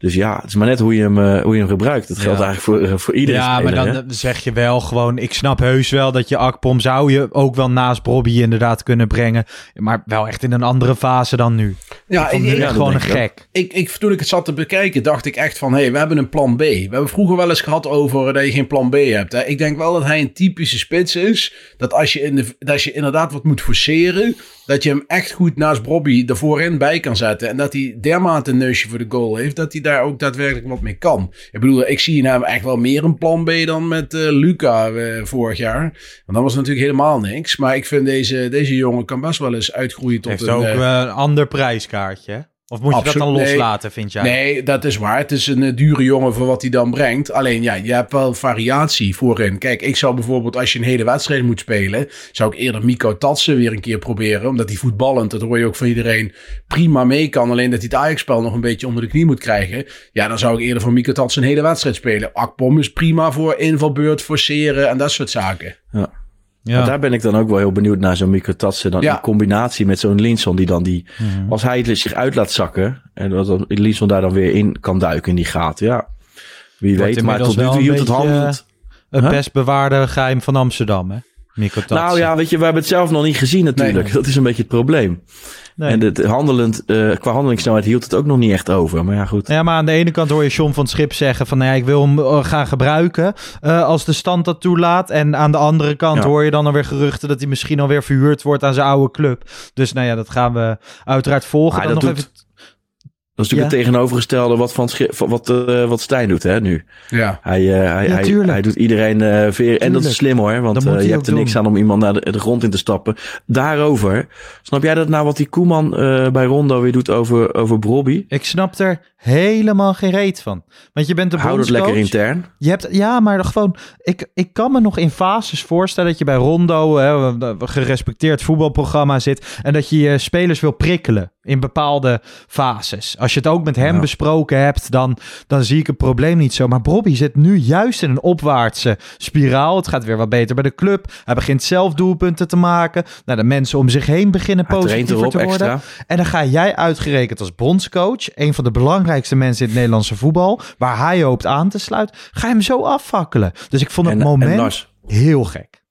Dus ja, het is maar net hoe je hem, eh, hoe je hem gebruikt. Dat geldt Ja. eigenlijk voor, eh, voor iedere Ja, maar dan hè? dan zeg je wel gewoon... Ik snap heus wel dat je Akpom zou je ook wel naast Bobby inderdaad kunnen brengen. Maar wel echt in een andere fase dan nu. Ja, ik, nu ik, ja, gewoon een gek. ik, ik, toen ik het zat te bekijken, dacht ik echt van... hé, hey, we hebben een plan B. We hebben vroeger wel eens gehad over dat je geen plan B hebt. Hè. Ik denk wel dat hij een typische spits is. Dat als je, in de, dat als je inderdaad wat moet forceren... dat je hem echt goed naast Bobby er voorin bij kan zetten. En dat hij dermate een neusje voor de goal heeft... dat hij daar ook daadwerkelijk wat mee kan. Ik bedoel, ik zie hem echt wel meer een plan B... dan met eh, Luca eh, vorig jaar. Want dat was natuurlijk helemaal niks. Maar ik vind deze, deze jongen kan best wel eens uitgroeien tot Heeft een... ook eh, een ander prijskaartje. Of moet je dat Absoluut, dan nee. loslaten, vind jij? Nee, dat is waar. Het is een eh, dure jongen voor wat hij dan brengt. Alleen ja, je hebt wel variatie voorin. Kijk, ik zou bijvoorbeeld als je een hele wedstrijd moet spelen... zou ik eerder Mico Tatsen weer een keer proberen. Omdat hij voetballend, dat hoor je ook van iedereen, prima mee kan. Alleen dat hij het Ajax-spel nog een beetje onder de knie moet krijgen. Ja, dan zou ik eerder voor Mico Tatsen een hele wedstrijd spelen. Akpom is prima voor invalbeurt, forceren en dat soort zaken. Ja. Maar daar ben ik dan ook wel heel benieuwd naar zo'n Mikko Tatsen. Dan Ja. in combinatie met zo'n Linson die dan die... Mhm. Als hij het zich uit laat zakken. En dat Linson daar dan weer in kan duiken in die gaten. Ja, wie Wordt weet. Maar tot nu toe hield het handelt. Het Huh? best bewaarde geheim van Amsterdam, hè? Nou ja, weet je, we hebben het zelf nog niet gezien natuurlijk. Nee. Dat is een beetje het probleem. Nee. En het handelend, eh, qua handelingssnelheid hield het ook nog niet echt over. Maar ja, goed. Ja, maar aan de ene kant hoor je John van Schip zeggen van... Nou ja, ik wil hem eh, gaan gebruiken eh, als de stand dat toelaat. En aan de andere kant Ja. hoor je dan alweer geruchten... dat hij misschien alweer verhuurd wordt aan zijn oude club. Dus nou ja, dat gaan we uiteraard volgen. Maar Dan dat nog doet- even... Dat is natuurlijk het tegenovergestelde wat, van wat, eh, wat Stijn doet hè, nu. Ja. Hij, eh, hij, Ja, hij, hij doet iedereen eh veer. En dat is slim hoor, want je hebt er niks doen. aan om iemand naar de, de grond in te stappen. Daarover, snap jij dat nou wat die Koeman eh, bij Rondo weer doet over, over Brobby? Ik snap er helemaal geen reet van. Want je bent de Hou het lekker intern. Je hebt, ja, maar gewoon, ik, ik kan me nog in fases voorstellen dat je bij Rondo, hè, gerespecteerd voetbalprogramma zit, en dat je je spelers wil prikkelen in bepaalde fases. Als je het ook met hem Ja. besproken hebt, dan, dan zie ik het probleem niet zo. Maar Bobby zit nu juist in een opwaartse spiraal. Het gaat weer wat beter bij de club. Hij begint zelf doelpunten te maken. Nou, de mensen om zich heen beginnen positiever te worden. extra. En dan ga jij uitgerekend als bondscoach, een van de belangrijkste mensen in het Nederlandse voetbal, waar hij hoopt aan te sluiten, ga je hem zo afvakkelen. Dus ik vond het En, moment en Lars, heel gek.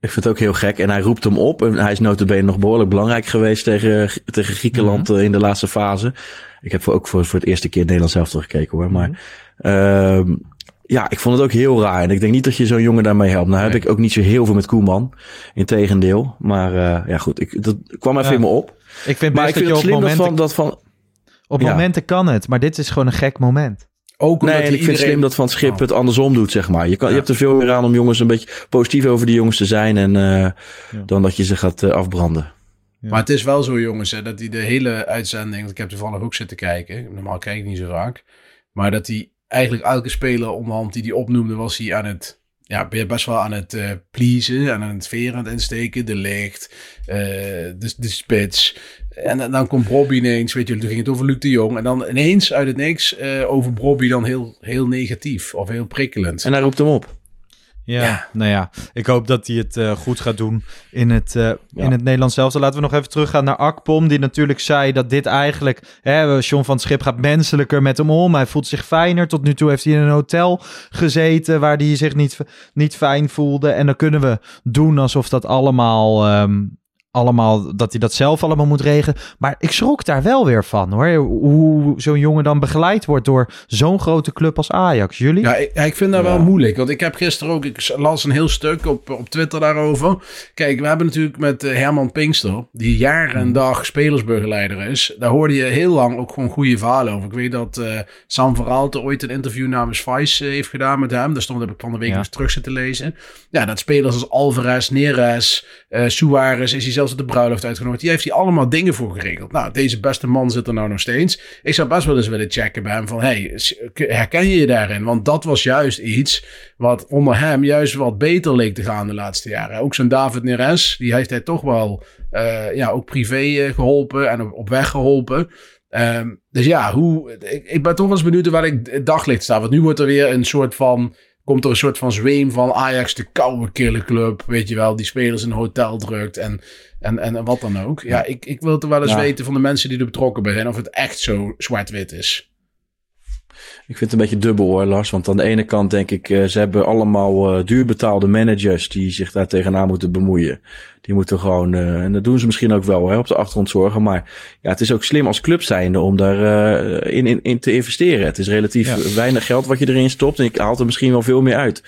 ik vind het ook heel gek. En hij roept hem op. En hij is notabene nog behoorlijk belangrijk geweest tegen, tegen Griekenland Mhm. eh, in de laatste fase. Ik heb voor, ook voor, voor het eerste keer Nederland zelf gekeken hoor. Maar Mhm. ehm, ja, ik vond het ook heel raar. En ik denk niet dat je zo'n jongen daarmee helpt. Nou heb Nee. ik ook niet zo heel veel met Koeman. Integendeel. Maar eh, ja goed, ik, dat kwam even Ja. in me op. Ik vind Maar best ik vind dat het je op slim dat van, dat van... op ja. momenten kan het, maar dit is gewoon een gek moment. Ook omdat Nee, en ik vind het iedereen... slim dat Van Schip Oh. het andersom doet, zeg maar. Je, kan, je hebt er veel meer aan om jongens een beetje positief over die jongens te zijn. En, eh, Dan dat je ze gaat eh, afbranden. Maar het is wel zo, jongens, hè, dat hij de hele uitzending, want ik heb toevallig ook zitten kijken, normaal kijk ik niet zo vaak, maar dat hij eigenlijk elke speler onderhand die hij opnoemde, was hij aan het, ja, best wel aan het eh pleasen, en aan het veren aan het insteken, de licht, eh, de, de spits. En dan, komt Bobby ineens, weet je, toen ging het over Luc de Jong, en dan ineens uit het niks eh, over Bobby dan heel, heel negatief of heel prikkelend. En hij roept hem op. Ja, Ja. nou ja, ik hoop dat hij het eh, goed gaat doen in het, eh, in het Nederlands zelf. Dan laten we nog even teruggaan naar Akpom, die natuurlijk zei dat dit eigenlijk... Hè, John van het Schip gaat menselijker met hem om. Hij voelt zich fijner. Tot nu toe heeft hij in een hotel gezeten waar hij zich niet, niet fijn voelde. En dan kunnen we doen alsof dat allemaal... ehm, allemaal, dat hij dat zelf allemaal moet regelen. Maar ik schrok daar wel weer van hoor. Hoe zo'n jongen dan begeleid wordt door zo'n grote club als Ajax. Jullie? Ja, ik, ik vind dat wel moeilijk. Want ik heb gisteren ook, ik las een heel stuk op, op Twitter daarover. Kijk, we hebben natuurlijk met eh, Herman Pinkster, die jaar en dag spelersbegeleider is. Daar hoorde je heel lang ook gewoon goede verhalen over. Ik weet dat uh, Sam Verhaalte ooit een interview namens Vice uh, heeft gedaan met hem. Daar stond heb ik van de week ja. eens terug zitten lezen. Ja, dat spelers als Alvarez, Neres, uh, Suarez, is hij zelfs de bruiloft uitgenodigd. Die heeft hij allemaal dingen voor geregeld. Nou, deze beste man zit er nou nog steeds. Ik zou best wel eens willen checken bij hem van, hey, herken je je daarin? Want dat was juist iets wat onder hem juist wat beter leek te gaan de laatste jaren. Ook zo'n David Neres, die heeft hij toch wel uh, ja, ook privé uh, geholpen en op, weg geholpen. Um, dus ja, hoe, ik, ik, ben toch wel eens benieuwd waar ik het daglicht sta. Want nu wordt er weer een soort van, komt er een soort van zweem van Ajax, de koude kille club. Weet je wel, die spelers in een hotel drukt en, en, en wat dan ook. Ja, ik, ik wil toch wel eens weten van de mensen die er betrokken bij zijn of het echt zo zwart-wit is. Ik vind het een beetje dubbel hoor, Lars. Want aan de ene kant denk ik, uh, ze hebben allemaal uh, duurbetaalde managers die zich daar tegenaan moeten bemoeien. Die moeten gewoon, uh, en dat doen ze misschien ook wel, hè, op de achtergrond zorgen. Maar ja, het is ook slim als club zijnde om daar in, in, in te investeren. Het is relatief ja. weinig geld wat je erin stopt. En ik haal er misschien wel veel meer uit.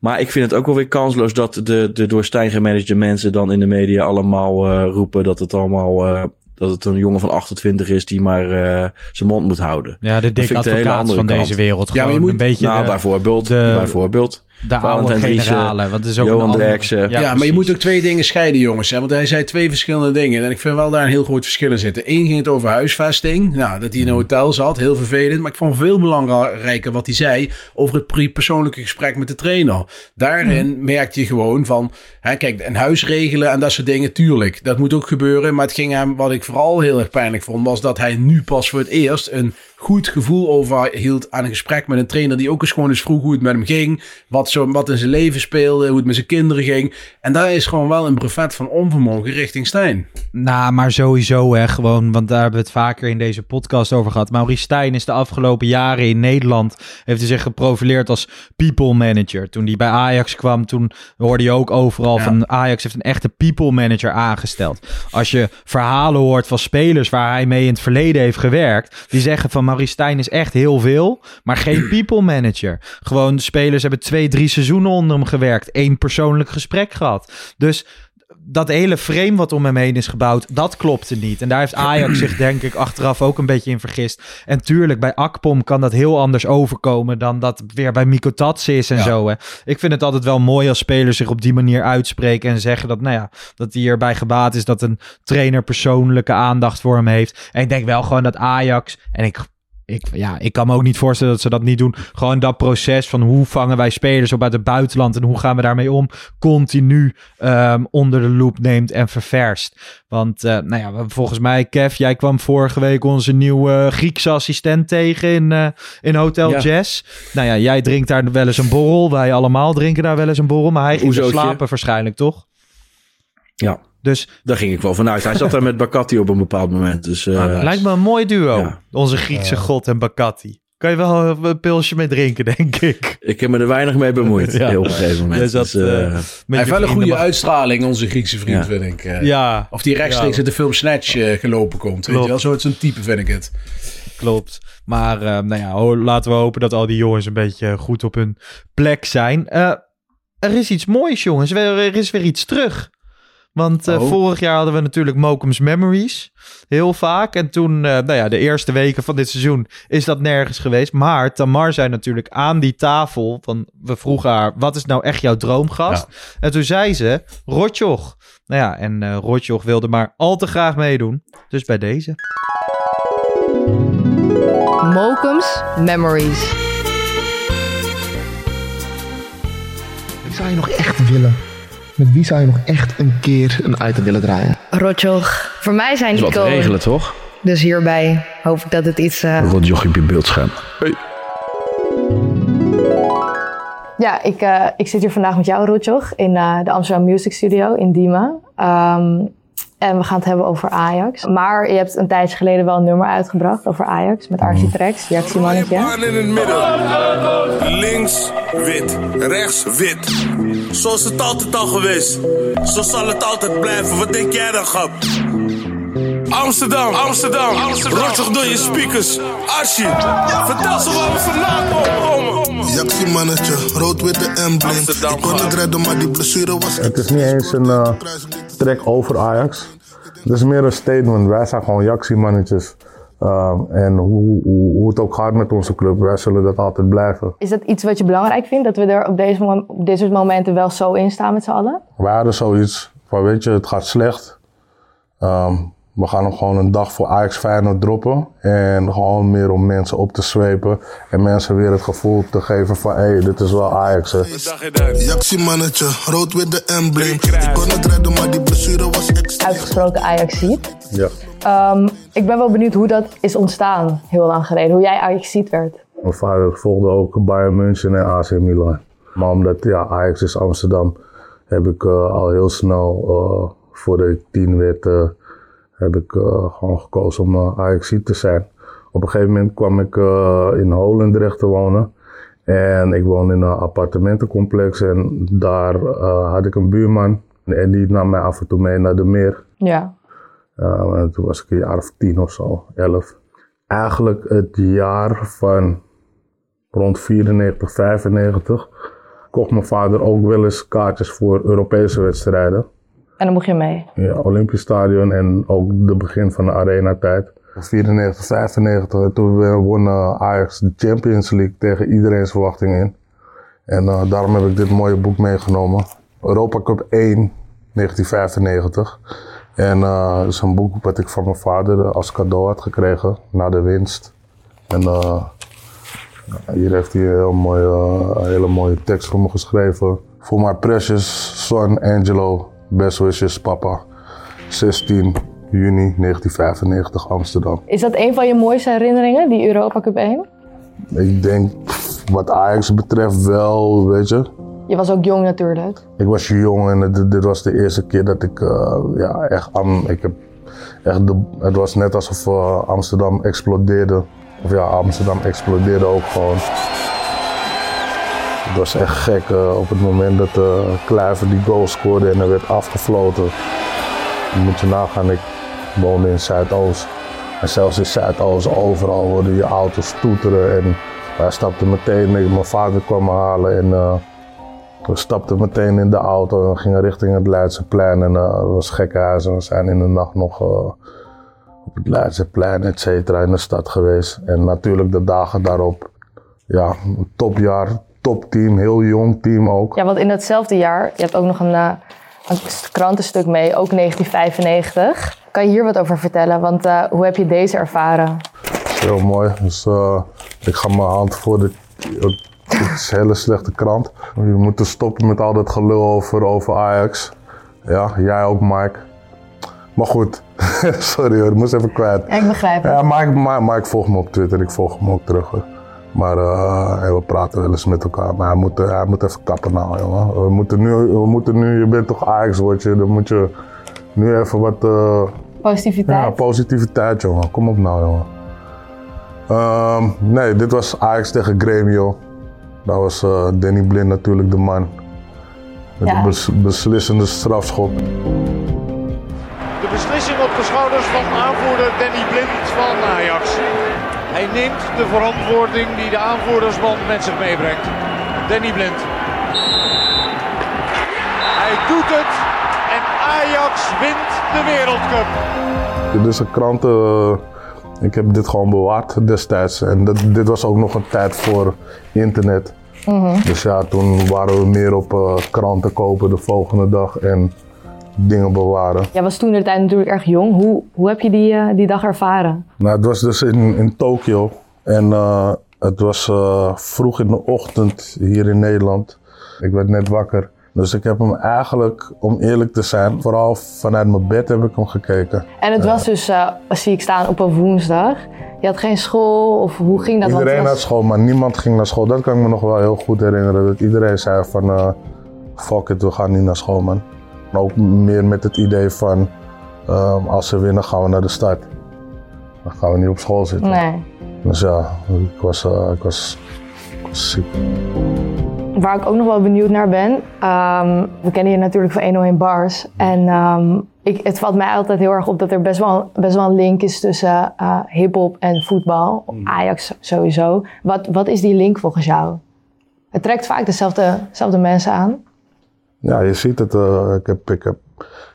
Maar ik vind het ook wel weer kansloos dat de, de door Stijn mensen dan in de media allemaal roepen dat het allemaal dat het een jongen van 28 is die maar uh, zijn mond moet houden. Ja, de dikke advocaat van kant. deze wereld. Ja, maar je moet een beetje nou, de, bijvoorbeeld, de, bijvoorbeeld de oude generalen. Het is ook Johan een Derksen. Ja, ja maar je moet ook twee dingen scheiden, jongens. Hè? Want hij zei twee verschillende dingen. En ik vind wel daar een heel groot verschil in zitten. Eén ging het over huisvesting. Nou, dat hij in een hotel zat. Heel vervelend. Maar ik vond veel belangrijker wat hij zei over het persoonlijke gesprek met de trainer. Daarin hmm. merkte je gewoon van... Hè, kijk, een huis regelen en dat soort dingen, tuurlijk. Dat moet ook gebeuren. Maar het ging hem, wat ik vooral heel erg pijnlijk vond... was dat hij nu pas voor het eerst een goed gevoel overhield aan een gesprek met een trainer die ook eens gewoon eens vroeg hoe het met hem ging. Wat, zo, wat in zijn leven speelde, hoe het met zijn kinderen ging. En daar is gewoon wel een brevet van onvermogen richting Stijn. Nou, maar sowieso hè, gewoon, want daar hebben we het vaker in deze podcast over gehad. Maurice Stijn is de afgelopen jaren in Nederland, heeft hij zich geprofileerd als people manager. Toen hij bij Ajax kwam, toen hoorde je ook overal ja. van Ajax heeft een echte people manager aangesteld. Als je verhalen hoort van spelers waar hij mee in het verleden heeft gewerkt, die zeggen van Maurice Stijn is echt heel veel, maar geen people manager. Gewoon de spelers hebben twee, drie seizoenen onder hem gewerkt, één persoonlijk gesprek gehad. Dus dat hele frame wat om hem heen is gebouwd, dat klopte niet. En daar heeft Ajax zich denk ik achteraf ook een beetje in vergist. En tuurlijk, bij Akpom kan dat heel anders overkomen dan dat weer bij Miko is en ja. zo. Hè. Ik vind het altijd wel mooi als spelers zich op die manier uitspreken en zeggen dat, nou ja, dat hij erbij gebaat is dat een trainer persoonlijke aandacht voor hem heeft. En ik denk wel gewoon dat Ajax, en ik ik, ja, ik kan me ook niet voorstellen dat ze dat niet doen. Gewoon dat proces van hoe vangen wij spelers op uit het buitenland en hoe gaan we daarmee om, continu um, onder de loep neemt en ververst. Want uh, nou ja, volgens mij, Kev, jij kwam vorige week onze nieuwe Griekse assistent tegen in, uh, in Hotel ja. Jazz. Nou ja, jij drinkt daar wel eens een borrel. Wij allemaal drinken daar wel eens een borrel. Maar hij ging slapen waarschijnlijk, toch? Ja. Dus, Daar ging ik wel vanuit. Hij zat daar met Bakati op een bepaald moment. Dus, uh, ah, lijkt me een mooi duo. Ja. Onze Griekse god en Bakati. Kan je wel een pilsje mee drinken, denk ik. Ik heb me er weinig mee bemoeid. ja. Heel op een gegeven moment. Dus dat, dus, uh, hij heeft wel een goede uitstraling, onze Griekse vriend, ja. vind ik. Uh, ja. Of die rechtstreeks in de film Snatch uh, gelopen komt. Weet je wel, zo'n zo type vind ik het. Klopt. Maar nou ja, laten we hopen dat al die jongens een beetje goed op hun plek zijn. er is iets moois, jongens. Er is weer iets terug. Want uh, oh. vorig jaar hadden we natuurlijk Mokum's Memories. Heel vaak. En toen, uh, nou ja, de eerste weken van dit seizoen is dat nergens geweest. Maar Tamar zei natuurlijk aan die tafel. Van, we vroegen haar, wat is nou echt jouw droomgast? Ja. En toen zei ze, Rotjoch. Nou ja, en uh, Rotjoch wilde maar al te graag meedoen. Dus bij deze. Mokum's Memories. Ik zou je nog echt willen. Met wie zou je nog echt een keer een item willen draaien? Rotjoch. Voor mij zijn die wat regelen, toch? Dus hierbij hoop ik dat het iets... Uh... Rotjoch op je beeldscherm. Hey. Ja, ik, uh, ik zit hier vandaag met jou, Rotjoch, in uh, de Amsterdam Music Studio in Diemen. Um, En we gaan het hebben over Ajax. Maar je hebt een tijdje geleden wel een nummer uitgebracht over Ajax met Architrex, Jaxie Mannetje. Man in het midden. Links wit, rechts wit. Zo is het altijd al geweest. Zo zal het altijd blijven. Wat denk jij dan, grap? Amsterdam, Amsterdam, Amsterdam. Rotzig door je speakers. Archie, vertel ze waar we vandaan komen. Jaxie mannetje, rood-witte embleem. Ik kon het redden, maar die blessure was Het is niet eens een eh, track over Ajax. Het is meer een statement. Wij zijn gewoon Jaxie-mannetjes. Ehm, en hoe, hoe, hoe het ook gaat met onze club, wij zullen dat altijd blijven. Is dat iets wat je belangrijk vindt? Dat we er op, deze, mom- op dit soort momenten wel zo in staan met z'n allen? Wij hadden zoiets van, weet je, het gaat slecht. Ehm, we gaan hem gewoon een dag voor Ajax Feyenoord droppen. En gewoon meer om mensen op te zwepen. En mensen weer het gevoel te geven van, hé, hey, dit is wel Ajax. Hè. Jaxie mannetje, rood-witte embleem. Ik kon het redden, maar die blessure was extra. Uitgesproken Ajax-ziet. Ja. Ehm, ik ben wel benieuwd hoe dat is ontstaan, heel lang geleden. Hoe jij Ajax-ziet werd. Mijn vader volgde ook Bayern München en AC Milan. Maar omdat ja, Ajax is Amsterdam, heb ik eh, al heel snel, eh, voordat ik tien werd, eh, heb ik eh, gewoon gekozen om uh, ajax te zijn. Op een gegeven moment kwam ik eh, in Holendrecht te wonen. En ik woonde in een appartementencomplex en daar eh, had ik een buurman. En die nam mij af en toe mee naar de meer. Ja. Uh, en toen was ik een jaar of tien of zo, elf. Eigenlijk het jaar van rond 94, 95 kocht mijn vader ook wel eens kaartjes voor Europese wedstrijden. En dan mocht je mee. Ja, Olympisch Stadion en ook de begin van de arena-tijd. 94, 95 en toen won uh, Ajax de Champions League tegen iedereen's verwachting in. En uh, daarom heb ik dit mooie boek meegenomen. Europa Cup 1, 1995. En uh, dat is een boek wat ik van mijn vader als cadeau had gekregen na de winst. En uh, hier heeft hij een, heel mooie, uh, hele mooie tekst voor me geschreven. For my precious son Angelo, best wishes papa. 16 juni 1995 Amsterdam. Is dat een van je mooiste herinneringen, die Europa Cup 1? Ik denk wat Ajax betreft wel, weet je. Je was ook jong natuurlijk. Ik was jong en dit was de eerste keer dat ik uh, ja, echt, um, ik heb echt de, het was net alsof uh, Amsterdam explodeerde. Of ja, Amsterdam explodeerde ook gewoon. Het was echt gek uh, op het moment dat uh, Kluivert die goal scoorde en er werd afgefloten. Moet je nagaan, ik woonde in Zuidoost. En zelfs in Zuidoost overal worden je auto's toeteren. En wij stapten meteen, mijn vader kwam halen en we stapten meteen in de auto en gingen richting het Leidseplein. En dat was gekkenhuis en we zijn in de nacht nog op het Leidseplein, et cetera, in de stad geweest. En natuurlijk de dagen daarop, ja, topjaar, topteam, heel jong team ook. Ja, want in datzelfde jaar, je hebt ook nog een, uh, een krantenstuk mee, ook 1995. Kan je hier wat over vertellen? Want uh, hoe heb je deze ervaren? Heel mooi. Dus uh, ik ga mijn hand voor de. Het is een hele slechte krant. Je moet stoppen met al dat gelul over, over Ajax. Ja, jij ook, Mike. Maar goed, sorry hoor, ik moest even kwijt. Ja, ik begrijp het. Ja, Mike, Mike, Mike volgt me op Twitter, ik volg hem ook terug. Hoor. Maar uh, we praten wel eens met elkaar. Maar hij moet, hij moet even kappen nou, jongen. We moeten nu, we moeten nu je bent toch Ajax, word je. Dan moet je nu even wat... Uh, positiviteit. Ja, positiviteit, jongen. Kom op nou, jongen. Um, nee, dit was Ajax tegen Gremio. Dat was uh, Danny Blind natuurlijk de man. Met ja. de bes beslissende strafschop. De beslissing op de schouders van aanvoerder Danny Blind van Ajax. Hij neemt de verantwoording die de aanvoerdersband met zich meebrengt. Danny Blind. Hij doet het en Ajax wint de Wereldcup. Dit is een kranten... Uh, ik heb dit gewoon bewaard destijds. En dat, dit was ook nog een tijd voor internet. Mm -hmm. Dus ja, toen waren we meer op uh, kranten kopen de volgende dag en dingen bewaren. Jij was toen de tijd natuurlijk erg jong. Hoe, hoe heb je die, uh, die dag ervaren? Nou, het was dus in, in Tokio. En uh, het was vroeg in de ochtend hier in Nederland. Ik werd net wakker. Dus ik heb hem eigenlijk, om eerlijk te zijn, vooral vanuit mijn bed heb ik hem gekeken. En het was dus, zie ik staan, op een woensdag. Je had geen school of hoe ging dat? Iedereen was... had school, maar niemand ging naar school. Dat kan ik me nog wel heel goed herinneren. Dat iedereen zei van, fuck it, we gaan niet naar school man. Maar ook meer met het idee van, ehm, als ze winnen gaan we naar de stad. Dan gaan we niet op school zitten. Nee. Dus ja, ik was, eh, ik was, ik was ziek. Waar ik ook nog wel benieuwd naar ben. ehm, we kennen je natuurlijk van 101 Bars. En ehm, ik, het valt mij altijd heel erg op dat er best wel, best wel een link is tussen eh hip-hop en voetbal. Ajax sowieso. Wat, wat is die link volgens jou? Het trekt vaak dezelfde, dezelfde mensen aan. Ja, je ziet het. eh, ik heb, ik heb,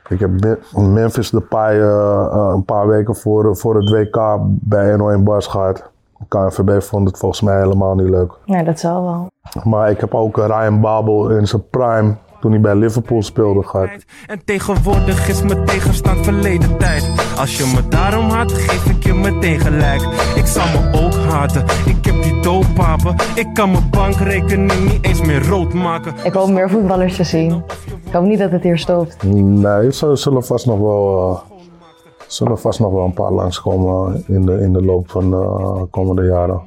ik heb Me- Memphis Depay eh, eh, een paar weken voor, voor het WK bij 101 Bars gehad. KNVB vond het volgens mij helemaal niet leuk. Ja, dat zal wel. Maar ik heb ook Ryan Babel in zijn prime, toen hij bij Liverpool speelde, gehad. En tegenwoordig is mijn tegenstand verleden tijd. Als je me daarom haat, geef ik je meteen gelijk. Ik zal me ook haten. Ik heb die dooppapen. Ik kan mijn bankrekening niet eens meer rood maken. Ik hoop meer voetballers te zien. Ik hoop niet dat het hier stopt. Nee, er zullen- zullen vast nog wel, eh, zullen vast nog wel een paar langskomen in de, in de loop van de komende jaren.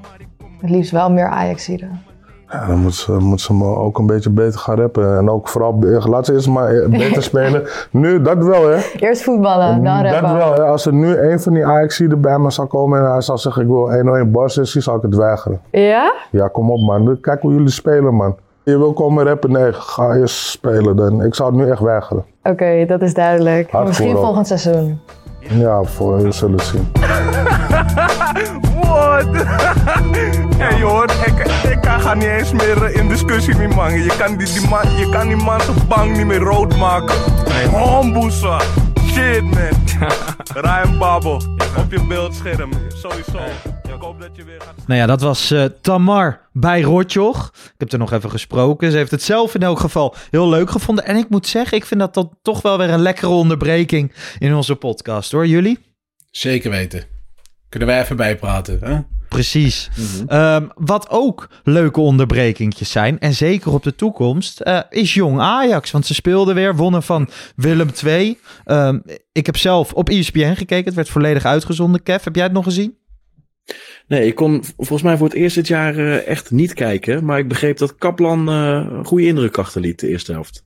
Het liefst wel meer Ajax-ieren. Ja, dan moeten ze, moeten ze me ook een beetje beter gaan rappen. En ook vooral, laat ze eerst maar eh, beter spelen. Nu, dat wel hè. Eerst voetballen, dan Dat rappen. wel hè. Als er nu een van die ajax bij me zou komen en hij zou zeggen ik wil 101 bar sessie, zou ik het weigeren. Ja? Ja, kom op man. Kijk hoe jullie spelen man. Je wil komen rappen? Nee, ga eerst spelen. Dan. Ik zou het nu echt weigeren. Oké, dat is duidelijk. Hardcore Misschien ook. volgend seizoen. Ja, voor we zullen zien. What? hey hoor, ik, ik ga niet eens meer eh, in discussie met man. Je kan die, die man, je kan die man zijn bang niet meer rood maken. Homboesa. Shit man. Ryan Babel, op je beeldscherm. Sowieso. Ik hoop dat je weer gaat... Nou ja, dat was eh, Tamar bij Rotjoch. Ik heb er nog even gesproken. Ze heeft het zelf in elk geval heel leuk gevonden. En ik moet zeggen, ik vind dat dan toch wel weer een lekkere onderbreking in onze podcast hoor. Jullie? Zeker weten. Kunnen wij even bijpraten, hè? Precies. Ehm, wat ook leuke onderbrekingjes zijn, en zeker op de toekomst, eh, is Jong Ajax. Want ze speelden weer, wonnen van Willem II. Ehm, ik heb zelf op ESPN gekeken. Het werd volledig uitgezonden. Kev, heb jij het nog gezien? Nee, ik kon volgens mij voor het eerst dit jaar eh, echt niet kijken. Maar ik begreep dat Kaplan eh, een goede indruk achterliet de eerste helft.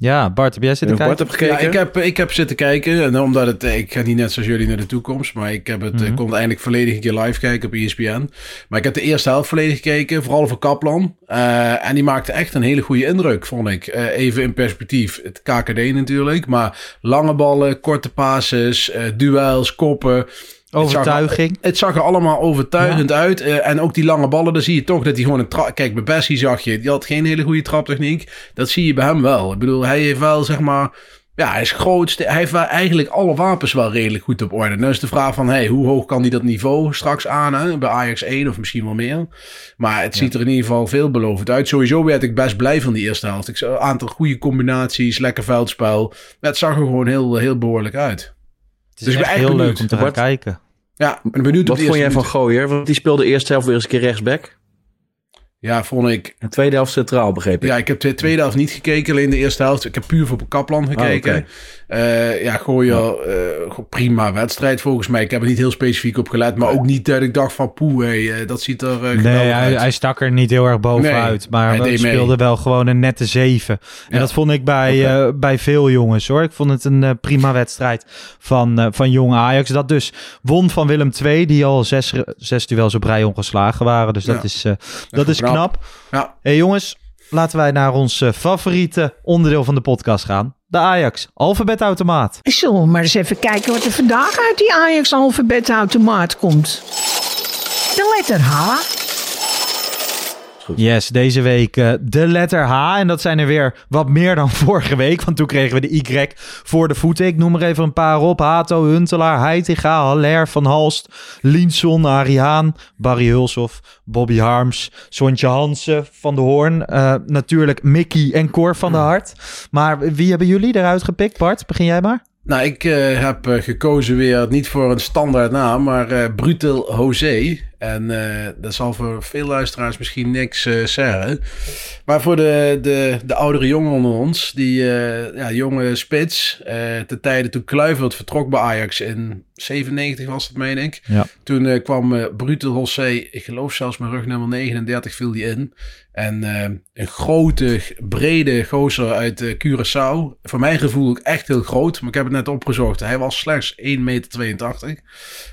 Ja, Bart, heb jij zitten En kijken? Bart heb gekeken? Ja, ik heb, ik heb zitten kijken. En omdat het, ik ga niet net zoals jullie naar de toekomst. Maar ik heb het, Mhm. ik kon het eindelijk volledig een keer live kijken op ESPN. Maar ik heb de eerste helft volledig gekeken. Vooral voor Kaplan. Eh, en die maakte echt een hele goede indruk, vond ik. Eh, even in perspectief. Het KKD natuurlijk. Maar lange ballen, korte passes, eh, duels, koppen. Het zag er- Overtuiging. Het zag er allemaal overtuigend uit. Eh, en ook die lange ballen, dan zie je toch dat hij gewoon een trap... Kijk, bij Bessie zag je, die had geen hele goede traptechniek. Dat zie je bij hem wel. Ik bedoel, hij heeft wel, zeg maar... Ja, hij is groot. Hij heeft wel eigenlijk alle wapens wel redelijk goed op orde. Nu is de vraag van, hey, hoe hoog kan hij dat niveau straks aan? Hè? Bij Ajax 1 of misschien wel meer. Maar het ziet er in ieder geval veelbelovend uit. Sowieso werd ik best blij van die eerste helft. Ik zag een aantal goede combinaties, lekker veldspel. Het zag er gewoon heel, heel behoorlijk uit. Het is Dus ik ben echt heel benieuwd. leuk om te gaan Bart? kijken. Ja, ben benieuwd op Wat vond jij van Gooier? Want die speelde eerst zelf weer eens een keer rechtsback. Ja, vond ik. En tweede helft centraal, begreep ik. Ja, ik heb de tweede helft niet gekeken, alleen de eerste helft. Ik heb puur voor Kaplan gekeken. Ah, oké. Eh, ja, gooi je eh, prima wedstrijd volgens mij. Ik heb er niet heel specifiek op gelet, maar ook niet dat ik dacht van poeh, hey, eh, dat ziet er geweldig Nee, hij, uit. hij stak er niet heel erg bovenuit. Nee, maar hij mee. speelde wel gewoon een nette zeven. En Ja. dat vond ik bij, bij veel jongens hoor. Ik vond het een prima wedstrijd van, van jong Ajax. Dat dus won van Willem II, die al zes, zes duels op rij ongeslagen waren. Dus dat Ja. is, dat is knap. knap. Ja. hey, jongens, laten wij naar ons eh, favoriete onderdeel van de podcast gaan. De Ajax alfabetautomaat. Zullen we maar eens even kijken wat er vandaag uit die Ajax-alfabetautomaat komt. De letter H. Yes, deze week eh, de letter H. En dat zijn er weer wat meer dan vorige week. Want toen kregen we de Y voor de voeten. Ik noem er even een paar op. Hato, Huntelaar, Heitinga, Haller, Van Halst, Linson, Ariaan, Barry Hulshoff, Bobby Harms, Sontje Hansen, Van de Hoorn. eh, natuurlijk Mickey en Cor van de Hart. Maar wie hebben jullie eruit gepikt, Bart? Begin jij maar. Nou, ik eh, heb gekozen weer niet voor een standaard naam, maar Brutal José. En eh, dat zal voor veel luisteraars misschien niks eh, zeggen. Maar voor de, de, de oudere jongen onder ons, die eh, ja, jonge spits, eh ten tijde toen Kluivert vertrok bij Ajax in 97 was het, meen ik. Ja. Toen kwam Brute José, ik geloof zelfs met rug nummer 39 viel die in. En een grote, brede gozer uit Curaçao. Voor mijn gevoel ook echt heel groot. Maar ik heb het net opgezocht. Hij was slechts 1,82 meter.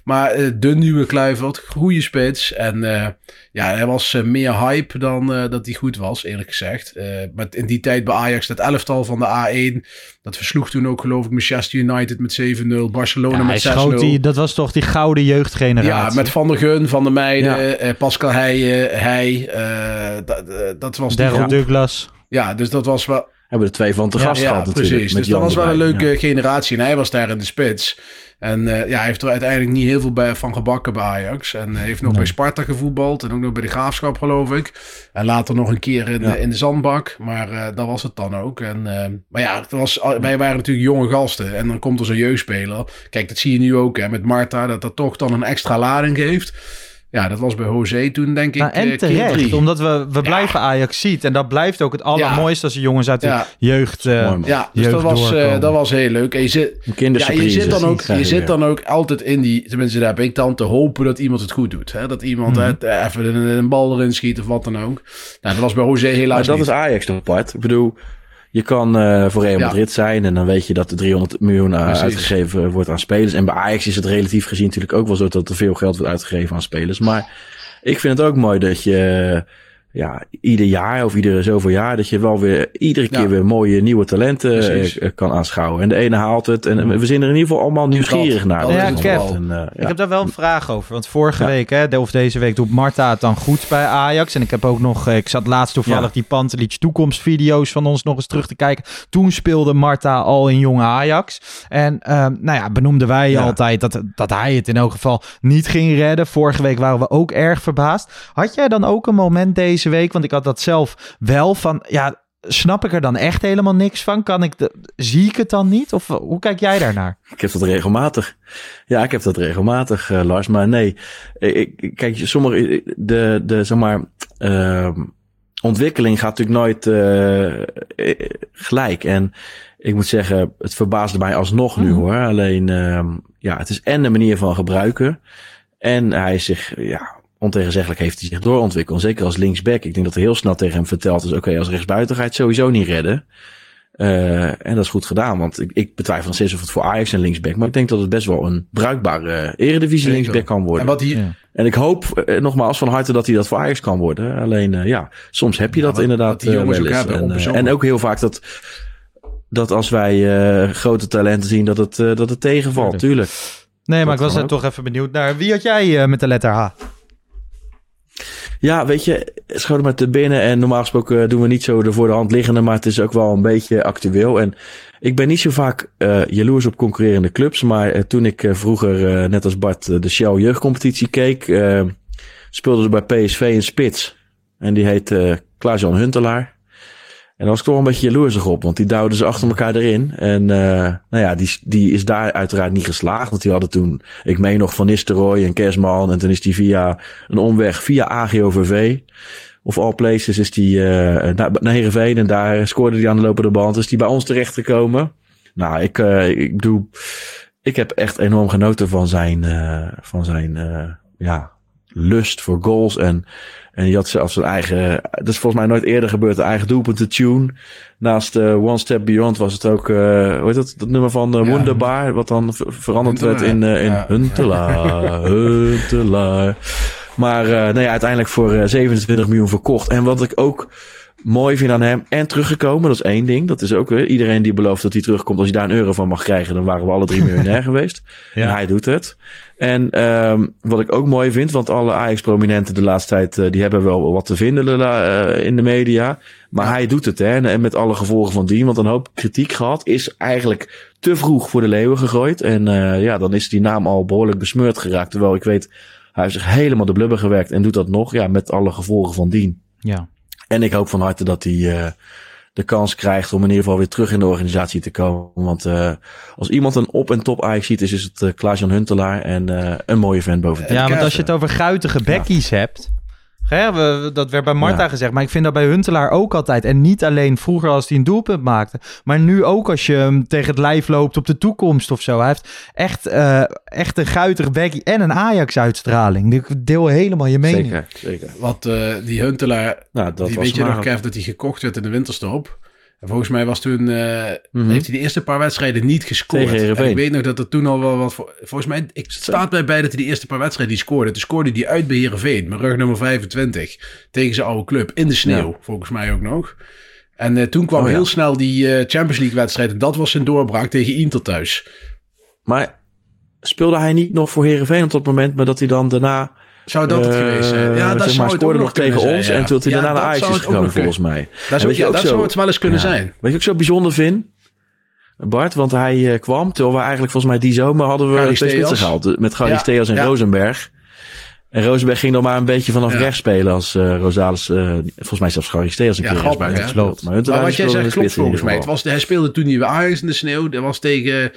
Maar de nieuwe Kluivert, goede spits. En eh, ja, hij was eh, meer hype dan eh, dat hij goed was, eerlijk gezegd. Maar in die tijd bij Ajax, dat elftal van de A1... dat versloeg toen ook geloof ik Manchester United met 7-0. Barcelona Ja, met 6-0. schoot die, dat was toch die gouden jeugdgeneratie. Ja, met Van der Gun, Van der Meijden, Pascal Heijen, hij. eh, dat, dat was Daryl. Douglas. Ja, dus dat was wel... Hebben er twee van te Ja, gast ja, gehad natuurlijk. precies. met Dus dat was wel een leuke generatie. En hij was daar in de spits. En eh, ja, hij heeft er uiteindelijk niet heel veel bij, van gebakken bij Ajax. En hij heeft nog Nee. bij Sparta gevoetbald. En ook nog bij de Graafschap, geloof ik. En later nog een keer in, Ja. in de zandbak. Maar eh, dat was het dan ook. En, eh, maar ja, het was, wij waren natuurlijk jonge gasten. En dan komt er zo'n jeugdspeler. Kijk, dat zie je nu ook hè, met Marta. Dat dat toch dan een extra lading geeft. Ja, dat was bij José toen, denk ik. Nou, eh, en keer terecht, omdat we, we blijven Ajax ziet. En dat blijft ook het allermooiste als de jongens uit de Ja. jeugd, eh. Ja, dus jeugd dat was, eh, dat was heel leuk. En je zit, Een ja, je zit, dan ook, je je zit dan ook altijd in die... Tenminste, daar ben ik dan te hopen dat iemand het goed doet. Hè? Dat iemand eh, even een, een bal erin schiet of wat dan ook. Nou, dat was bij José helaas Maar dat niet. is Ajax toch apart. Ik bedoel, je kan eh, voor Real Ja. Madrid zijn en dan weet je dat er 300 miljoen eh, uitgegeven wordt aan spelers. En bij Ajax is het relatief gezien natuurlijk ook wel zo dat er veel geld wordt uitgegeven aan spelers. Maar ik vind het ook mooi dat je ja, ieder jaar of iedere zoveel jaar dat je wel weer iedere keer Ja. weer mooie nieuwe talenten Precies. eh, kan aanschouwen. En de ene haalt het en we zijn er in ieder geval allemaal nieuwsgierig Dat- naar. Ja, Kev. En, eh, Ik ja. heb daar wel een vraag over. Want vorige Ja. week, hè, of deze week, doet Marta het dan goed bij Ajax. En ik heb ook nog, eh, ik zat laatst toevallig die Pantelic toekomstvideo's van ons nog eens terug te kijken. Toen speelde Marta al in jonge Ajax. En ehm, nou ja, benoemden wij altijd dat, dat hij het in elk geval niet ging redden. Vorige week waren we ook erg verbaasd. Had jij dan ook een moment deze week, want ik had dat zelf wel van, ja, snap ik er dan echt helemaal niks van? Kan ik de, zie ik het dan niet? Of eh, hoe kijk jij daarnaar? Ik heb dat regelmatig. Ja, ik heb dat regelmatig, eh, Lars. Maar nee, ik, kijk, sommige, de, de, zeg maar, ehm, ontwikkeling gaat natuurlijk nooit eh, gelijk. En ik moet zeggen, het verbaasde mij alsnog nu hoor. Alleen, ehm, ja, het is en de manier van gebruiken. En hij is zich, ja, ontegenzeggelijk heeft hij zich doorontwikkeld. Zeker als linksback. Ik denk dat er heel snel tegen hem verteld is, oké, als rechtsbuiten ga je het sowieso niet redden. Eh, en dat is goed gedaan, want ik, ik betwijfel nog steeds of het voor Ajax een linksback. Maar ik denk dat het best wel een bruikbare eredivisie Zeker. linksback kan worden. En wat hier... Ja. En ik hoop eh, nogmaals van harte dat hij dat voor Ajax kan worden. Alleen eh, ja, soms heb je Ja, dat wat- inderdaad wat die eh, jongens wel ook eens. hebben, En, eh, en ook heel vaak dat, dat als wij eh, grote talenten zien, dat het, eh, dat het tegenvalt. Tuurlijk. Nee, maar Dat ik was er toch even benieuwd naar. Wie had jij eh, met de letter H? Ja, weet je, schoot maar te binnen. En normaal gesproken doen we niet zo de voor de hand liggende, maar het is ook wel een beetje actueel. En ik ben niet zo vaak eh, jaloers op concurrerende clubs. Maar eh, toen ik eh, vroeger, net als Bart, de Shell jeugdcompetitie keek, speelden ze bij PSV een spits. En die heet Klaas-Jan Huntelaar. En daar was ik toch een beetje jaloersig op, want die duwden ze achter elkaar erin. En eh, nou ja, die, die is daar uiteraard niet geslaagd. Want die hadden toen, ik meen nog Van Nistelrooy en Kersman. En toen is die via een omweg, via AGOVV, of all places, is die eh naar, naar Heerenveen. En daar scoorde hij aan de lopende band. Is die bij ons terechtgekomen. Nou, ik, eh, ik bedoel, ik heb echt enorm genoten van zijn, van zijn ja, lust voor goals. En, en die had zelfs zijn eigen, dat is volgens mij nooit eerder gebeurd, een eigen doelpunt te tune. Naast eh, One Step Beyond was het ook, eh hoe heet dat, dat nummer van uh, Ja. Wonderbaar, wat dan ver- veranderd werd in, eh in Ja. Huntelaar, Huntelaar. Maar eh, nee, uiteindelijk voor eh, 27 miljoen verkocht. En wat ik ook mooi vind aan hem en teruggekomen, dat is één ding. Dat is ook weer iedereen die belooft dat hij terugkomt. Als hij daar een euro van mag krijgen, dan waren we alle drie miljonair geweest. Ja. En hij doet het. En ehm, wat ik ook mooi vind, want alle Ajax-prominenten de laatste tijd, eh, die hebben wel wat te vinden eh, in de media. Maar hij doet het, hè. En, en met alle gevolgen van dien. Want een hoop kritiek gehad is eigenlijk te vroeg voor de leeuwen gegooid. En eh, ja, dan is die naam al behoorlijk besmeurd geraakt. Terwijl ik weet, hij heeft zich helemaal de blubber gewerkt en doet dat nog. Ja, met alle gevolgen van dien. Ja. En ik hoop van harte dat hij, eh, de kans krijgt om in ieder geval weer terug in de organisatie te komen. Want uh, als iemand een op- en top Ajax ziet, is, is het uh, Klaas-Jan Huntelaar en een mooie vent boven Ja, want als je het over guitige bekkies hebt... Hè, we, dat werd bij Marta ja. gezegd, maar ik vind dat bij Huntelaar ook altijd. En niet alleen vroeger als hij een doelpunt maakte, maar nu ook als je hem tegen het lijf loopt op de toekomst of zo. Hij heeft echt, uh, echt een guitig bekkie en een Ajax-uitstraling. Ik deel helemaal je mening. Zeker, zeker. Wat uh, die Huntelaar, nou, dat die was weet je nog, Kev, dat hij gekocht werd in de winterstop. En volgens mij was toen, uh, mm-hmm. heeft hij de eerste paar wedstrijden niet gescoord. En ik weet nog dat er toen al wel wat, volgens mij, ik staat bij bij dat hij de eerste paar wedstrijden die scoorde. Toen scoorde hij uit bij Heerenveen, mijn rug nummer 25, tegen zijn oude club, in de sneeuw, ja. volgens mij ook nog. En uh, toen kwam oh, ja. heel snel die uh, Champions League wedstrijd en dat was zijn doorbraak tegen Inter thuis. Maar speelde hij niet nog voor Heerenveen op dat moment, maar dat hij dan daarna... Zou dat het geweest zijn? Ja, dat zeg maar, zou scoorde nog tegen zijn, ons ja. en toen hij daarna naar Ajax is gekomen volgens mij. Dat, dat zo, zou het wel eens kunnen zijn. Weet je wat ik zo bijzonder vind? Bart, want hij uh, kwam terwijl we eigenlijk volgens mij die zomer hadden we twee spitsen gehaald. Met Gary Steels en Rosenberg. En Rosenberg ging dan maar een beetje vanaf rechts spelen als uh, Rosales, uh, volgens mij zelfs Gary Steels een keer grappig, rechts gespeeld. Maar, maar wat jij zegt klopt volgens mij. Het was, hij speelde toen niet bij Ajax in de sneeuw. Dat was tegen...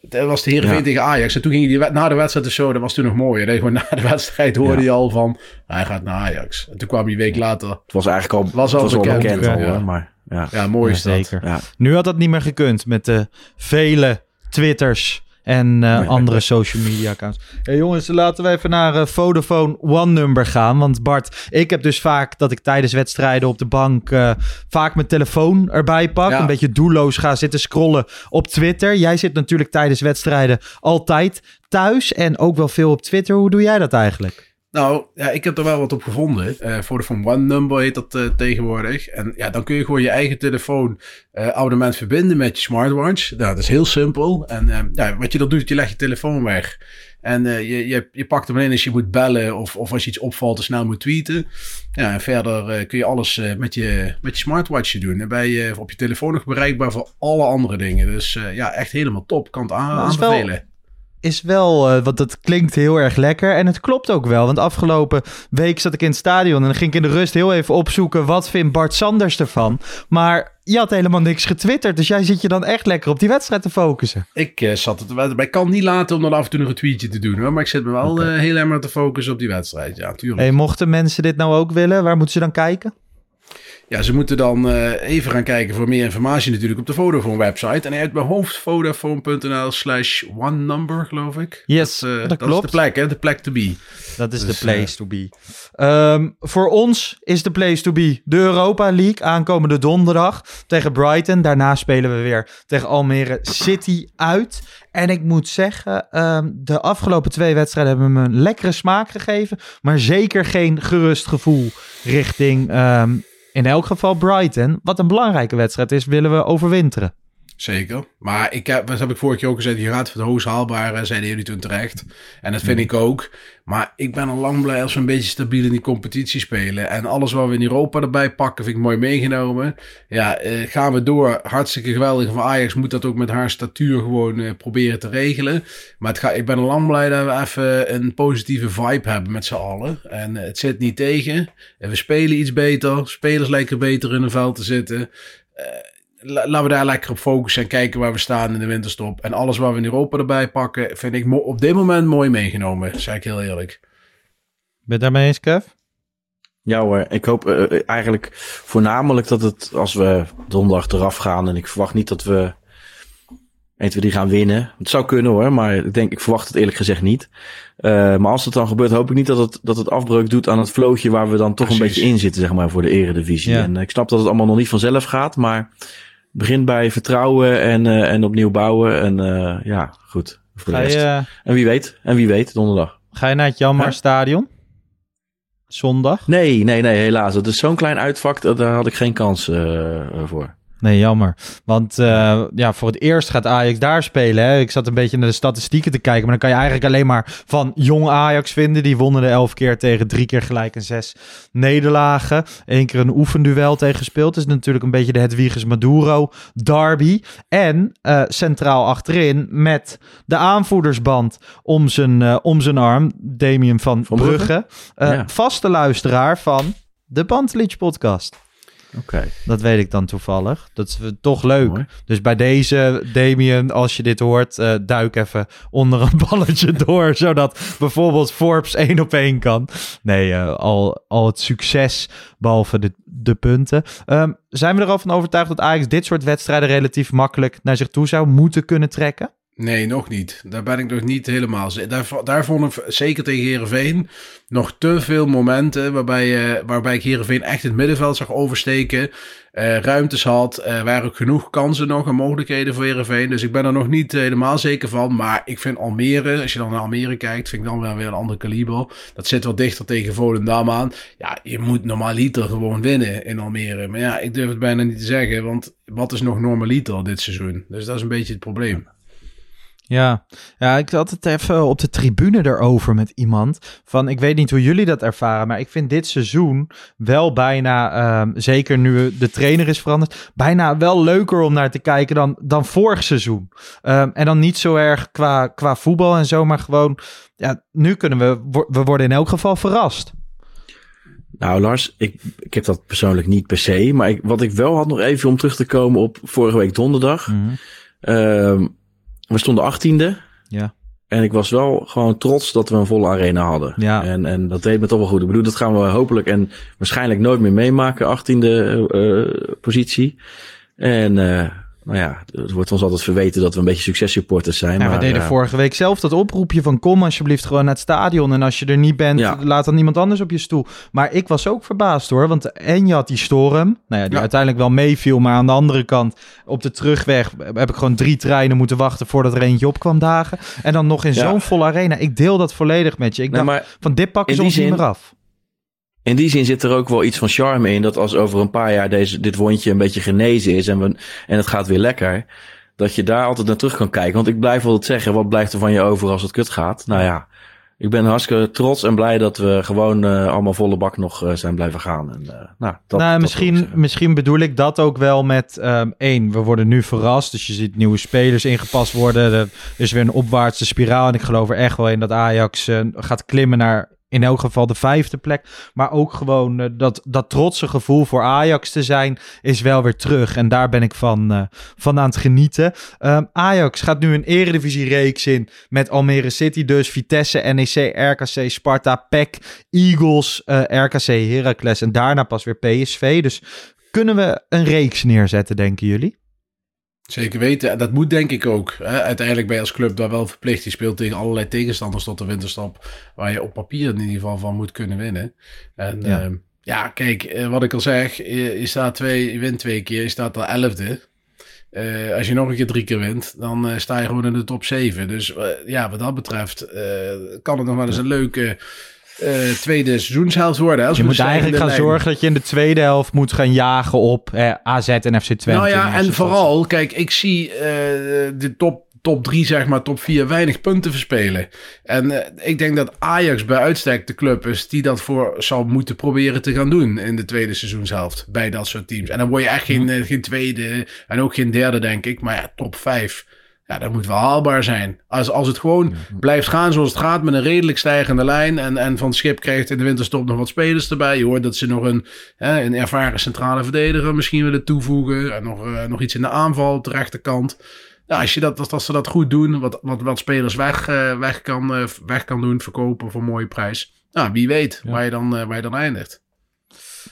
Dat was de Heerenveen ja. tegen Ajax. En toen ging hij na de wedstrijd of zo, dat was toen nog mooier. Gewoon na de wedstrijd hoorde ja. je al van, hij gaat naar Ajax. En toen kwam hij een week later. Het was eigenlijk al, was al was bekend. Al bekend ja. al, ja. maar ja. ja, mooi is dat. Zeker. Ja. Nu had dat niet meer gekund met de vele Twitters en uh, nee, andere social media accounts. Hey jongens, laten we even naar uh, Vodafone One Number gaan. Want Bart, ik heb dus vaak dat ik tijdens wedstrijden op de bank uh, vaak mijn telefoon erbij pak. Ja. Een beetje doelloos ga zitten scrollen op Twitter. Jij zit natuurlijk tijdens wedstrijden altijd thuis en ook wel veel op Twitter. Hoe doe jij dat eigenlijk? Nou, ja, ik heb er wel wat op gevonden. Uh, Vodafone One Number heet dat uh, tegenwoordig. En ja, dan kun je gewoon je eigen telefoon uh, abonnement verbinden met je smartwatch. Nou, dat is heel simpel. En ja, wat je dan doet, je legt je telefoon weg. En je, je, je pakt hem in als je moet bellen of, of als je iets opvalt, snel moet tweeten. Ja, en verder kun je alles met, je, met je smartwatch doen. En ben je op je telefoon nog bereikbaar voor alle andere dingen. Dus ja, echt helemaal top. Kan het aan, aanbevelen. Is wel, uh, want dat klinkt heel erg lekker. En het klopt ook wel. Want afgelopen week zat ik in het stadion en dan ging ik in de rust heel even opzoeken. Wat vindt Bart Sanders ervan? Maar je had helemaal niks getwitterd. Dus jij zit je dan echt lekker op die wedstrijd te focussen. Ik uh, zat het maar ik kan niet laten om dan af en toe nog een tweetje te doen hoor. Maar ik zit me wel okay. uh, heel erg te focussen op die wedstrijd. Ja, tuurlijk. Hey, mochten mensen dit nou ook willen, waar moeten ze dan kijken? Ja, ze moeten dan uh, even gaan kijken voor meer informatie natuurlijk op de Vodafone website. En uit mijn hoofd vodafone.nl slash one number, geloof ik. Yes, dat, uh, dat, dat klopt. is de plek, hè? De plek to be. Dat is dus, de place uh, to be. Um, voor ons is de place to be de Europa League aankomende donderdag tegen Brighton. Daarna spelen we weer tegen Almere City uit. En ik moet zeggen, um, de afgelopen twee wedstrijden hebben me een lekkere smaak gegeven. Maar zeker geen gerust gevoel richting... Um, in elk geval Brighton, wat een belangrijke wedstrijd is, willen we overwinteren. Zeker. Maar ik heb, dat heb ik vorige keer ook gezegd, je gaat voor het hoogst haalbare, zeiden jullie toen terecht. En dat vind mm. ik ook. Maar ik ben al lang blij als we een beetje stabiel in die competitie spelen. En alles wat we in Europa erbij pakken, vind ik mooi meegenomen. Ja, eh, gaan we door. Hartstikke geweldig. Van Ajax moet dat ook met haar statuur gewoon eh, proberen te regelen. Maar het ga, ik ben al lang blij dat we even een positieve vibe hebben met z'n allen. En eh, het zit niet tegen. En we spelen iets beter. Spelers lijken beter in een veld te zitten. Laten we daar lekker op focussen en kijken waar we staan in de winterstop. En alles wat we in Europa erbij pakken, vind ik op dit moment mooi meegenomen. Zeg ik heel eerlijk. Ben je het daarmee eens, Kev? Ja hoor, ik hoop uh, eigenlijk voornamelijk dat het als we donderdag eraf gaan en ik verwacht niet dat we 1, 2, 3 gaan winnen. Het zou kunnen hoor, maar ik denk, ik verwacht het eerlijk gezegd niet. Uh, maar als het dan gebeurt, hoop ik niet dat het, dat het afbreuk doet aan het vlootje waar we dan toch Precies. een beetje in zitten, zeg maar, voor de eredivisie. Ja. En ik snap dat het allemaal nog niet vanzelf gaat, maar begin bij vertrouwen en, uh, en opnieuw bouwen. En uh, ja, goed. Voor de rest. Je, en wie weet, en wie weet, donderdag. Ga je naar het Jammer Stadion? Zondag? Nee, nee, nee, helaas. Het is zo'n klein uitvak, daar had ik geen kans voor. Nee, jammer. Want uh, ja, voor het eerst gaat Ajax daar spelen. Hè? Ik zat een beetje naar de statistieken te kijken. Maar dan kan je eigenlijk alleen maar van jong Ajax vinden. Die wonnen de elf keer tegen drie keer gelijk en zes nederlagen. Eén keer een oefenduel tegen gespeeld. Is natuurlijk een beetje de Hedwiges Maduro derby. En uh, centraal achterin met de aanvoerdersband om zijn, uh, om zijn arm. Damien van, van Brugge. Brugge. Ja. Vaste luisteraar van de Pantelich podcast. Oké, dat weet ik dan toevallig. Dat is toch leuk. Dus bij deze, Damien, als je dit hoort, uh, duik even onder een balletje door, zodat bijvoorbeeld Forbes één op één kan. Nee, uh, al, al het succes, behalve de, de punten. Um, zijn we er al van overtuigd dat Ajax dit soort wedstrijden relatief makkelijk naar zich toe zou moeten kunnen trekken? Nee, nog niet. Daar ben ik nog niet helemaal. Daar, daar vond ik zeker tegen Herenveen nog te veel momenten waarbij, uh, waarbij ik Herenveen echt het middenveld zag oversteken. Uh, ruimtes had. Er uh, waren ook genoeg kansen nog en mogelijkheden voor Herenveen. Dus ik ben er nog niet helemaal zeker van. Maar ik vind Almere, als je dan naar Almere kijkt, vind ik dan wel weer een ander kaliber. Dat zit wat dichter tegen Volendam aan. Ja, je moet normaliter gewoon winnen in Almere. Maar ja, ik durf het bijna niet te zeggen. Want wat is nog normaliter dit seizoen? Dus dat is een beetje het probleem. Ja. ja, ik had het even op de tribune erover met iemand. Van, ik weet niet hoe jullie dat ervaren, maar ik vind dit seizoen wel bijna, um, zeker nu de trainer is veranderd, bijna wel leuker om naar te kijken dan, dan vorig seizoen. Um, en dan niet zo erg qua, qua voetbal en zo, maar gewoon, ja, nu kunnen we, we worden in elk geval verrast. Nou, Lars, ik, ik heb dat persoonlijk niet per se. Maar ik, wat ik wel had nog even om terug te komen op vorige week donderdag. Mm. We stonden achttiende. Ja. En ik was wel gewoon trots dat we een volle arena hadden. Ja. En, en dat deed me toch wel goed. Ik bedoel, dat gaan we hopelijk en waarschijnlijk nooit meer meemaken, achttiende uh, positie. En uh, nou ja, het wordt ons altijd verweten dat we een beetje successupporters zijn. Ja, maar, we deden uh, vorige week zelf dat oproepje van kom alsjeblieft gewoon naar het stadion. En als je er niet bent, Ja. laat dan iemand anders op je stoel. Maar ik was ook verbaasd hoor, want en je had die storm, nou ja, die Ja. uiteindelijk wel meeviel. Maar aan de andere kant, op de terugweg heb ik gewoon drie treinen moeten wachten voordat er eentje op kwam dagen. En dan nog in zo'n volle arena. Ik deel dat volledig met je. Ik Nee, dacht, van dit ze die ons niet zin- meer af. In die zin zit er ook wel iets van charme in. Dat als over een paar jaar deze, dit wondje een beetje genezen is en, we, en het gaat weer lekker. Dat je daar altijd naar terug kan kijken. Want ik blijf altijd zeggen, wat blijft er van je over als het kut gaat? Nou ja, ik ben hartstikke trots en blij dat we gewoon eh, allemaal volle bak nog eh, zijn blijven gaan. En, eh, nou, dat, nou, dat misschien, misschien bedoel ik dat ook wel met ehm, één. We worden nu verrast. Dus je ziet nieuwe spelers ingepast worden. Er is weer een opwaartse spiraal. En ik geloof er echt wel in dat Ajax gaat klimmen naar in elk geval de vijfde plek. Maar ook gewoon eh, dat, dat trotse gevoel voor Ajax te zijn is wel weer terug. En daar ben ik van, eh, van aan het genieten. Ehm, Ajax gaat nu een eredivisie-reeks in met Almere City dus. Vitesse, NEC, RKC, Sparta, PEC, Eagles, eh, RKC, Heracles en daarna pas weer PSV. Dus kunnen we een reeks neerzetten, denken jullie? Zeker weten. En dat moet denk ik ook. Hè? Uiteindelijk ben je als club daar wel verplicht. Je speelt tegen allerlei tegenstanders tot de winterstap. Waar je op papier in ieder geval van moet kunnen winnen. En Ja. ja, ja kijk, eh, wat ik al zeg. Je, je staat twee, je wint twee keer. Je staat al elfde. Eh, als je nog een keer drie keer wint, dan eh, sta je gewoon in de top 7. Dus ja, wat dat betreft kan het nog wel eens een leuke eh, tweede seizoenshelft worden. als je moet eigenlijk gaan lijn- zorgen dat je in de tweede helft moet gaan jagen op eh, AZ en FC Twente. Nou ja, en vooral, kijk, ik zie eh, de top, top drie, zeg maar, top vier weinig punten verspelen. En eh, ik denk dat Ajax bij uitstek de club is die dat voor zou moeten proberen te gaan doen in de tweede seizoenshelft bij dat soort teams. En dan word je echt geen, eh, geen tweede en ook geen derde, denk ik. Maar ja, top vijf. Ja, dat moet wel haalbaar zijn. Als, als het gewoon blijft gaan zoals het gaat met een redelijk stijgende lijn. En, en Van het Schip krijgt in de winterstop nog wat spelers erbij. Je hoort dat ze nog een, hè, een ervaren centrale verdediger misschien willen toevoegen. En nog, eh, nog iets in de aanval op de rechterkant. Ja, als, je dat, als, als ze dat goed doen, wat, wat, wat spelers weg, eh, weg, kan, eh, weg kan doen, verkopen voor een mooie prijs. Nou, wie weet waar, je dan, waar je dan eindigt.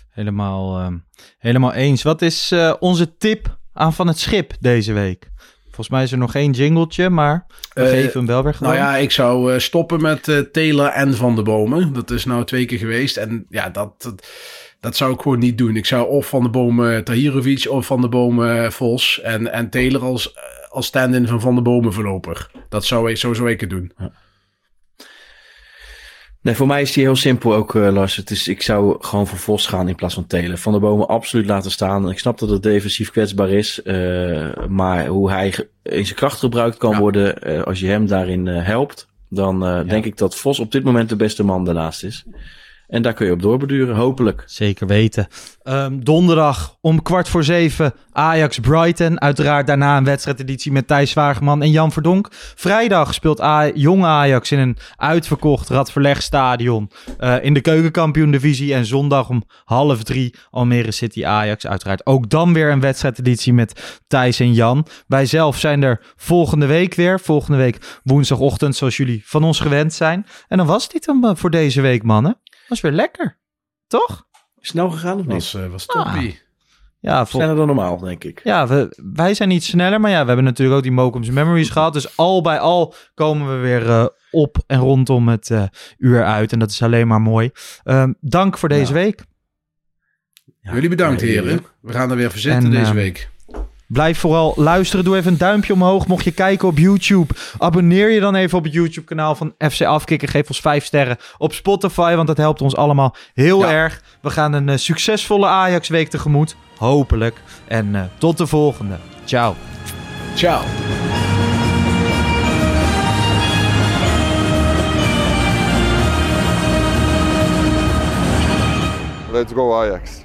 Helemaal, ehm, helemaal eens. Wat is onze tip aan Van het Schip deze week? Volgens mij is er nog één jingletje, maar we Eh, geven hem wel weer gewoon. Nou ja, ik zou eh, stoppen met Taylor en Van de Bomen. Dat is nou twee keer geweest. En ja, dat, dat, dat zou ik gewoon niet doen. Ik zou of Van de Bomen Tahirovic of Van de Bomen Vos. En, en Taylor als, als stand-in van Van de Bomen voorlopig. Dat zou ik, zo zou ik het doen. Nee, voor mij is die heel simpel ook, eh, Lars. Het is, ik zou gewoon voor Vos gaan in plaats van Telen. Van de Bomen absoluut laten staan. Ik snap dat het defensief kwetsbaar is. eh, maar hoe hij in zijn kracht gebruikt kan worden, eh, als je hem daarin helpt, dan denk ik dat Vos op dit moment de beste man daarnaast is. En daar kun je op doorbeduren, hopelijk. Zeker weten. Ehm, donderdag om kwart voor zeven Ajax-Brighton. Uiteraard daarna een wedstrijdeditie met Thijs Zwageman en Jan Verdonk. Vrijdag speelt A Jong Ajax in een uitverkocht Radverlegstadion uh, in de keukenkampioen-divisie. En zondag om half drie Almere City Ajax. Uiteraard ook dan weer een wedstrijdeditie met Thijs en Jan. Wij zelf zijn er volgende week weer. Volgende week woensdagochtend zoals jullie van ons gewend zijn. En dan was dit dan voor deze week, mannen. Was weer lekker. Toch? Snel gegaan of niet? Was, uh, was toppie. Ah. Ja, Sneller dan normaal, denk ik. Ja, we, wij zijn iets sneller. Maar ja, we hebben natuurlijk ook die Mokum's Memories gehad. Dus al bij al komen we weer uh, op en rondom het uh, uur uit. En dat is alleen maar mooi. Uh, dank voor deze ja. week. Ja, Jullie bedankt, heren. We gaan er weer verzitten deze ehm, week. Blijf vooral luisteren. Doe even een duimpje omhoog. Mocht je kijken op YouTube, abonneer je dan even op het YouTube-kanaal van FC Afkikken. Geef ons 5 sterren op Spotify, want dat helpt ons allemaal heel ja. erg. We gaan een uh, succesvolle Ajax-week tegemoet. Hopelijk. En uh, tot de volgende. Ciao. Ciao. Let's go Ajax.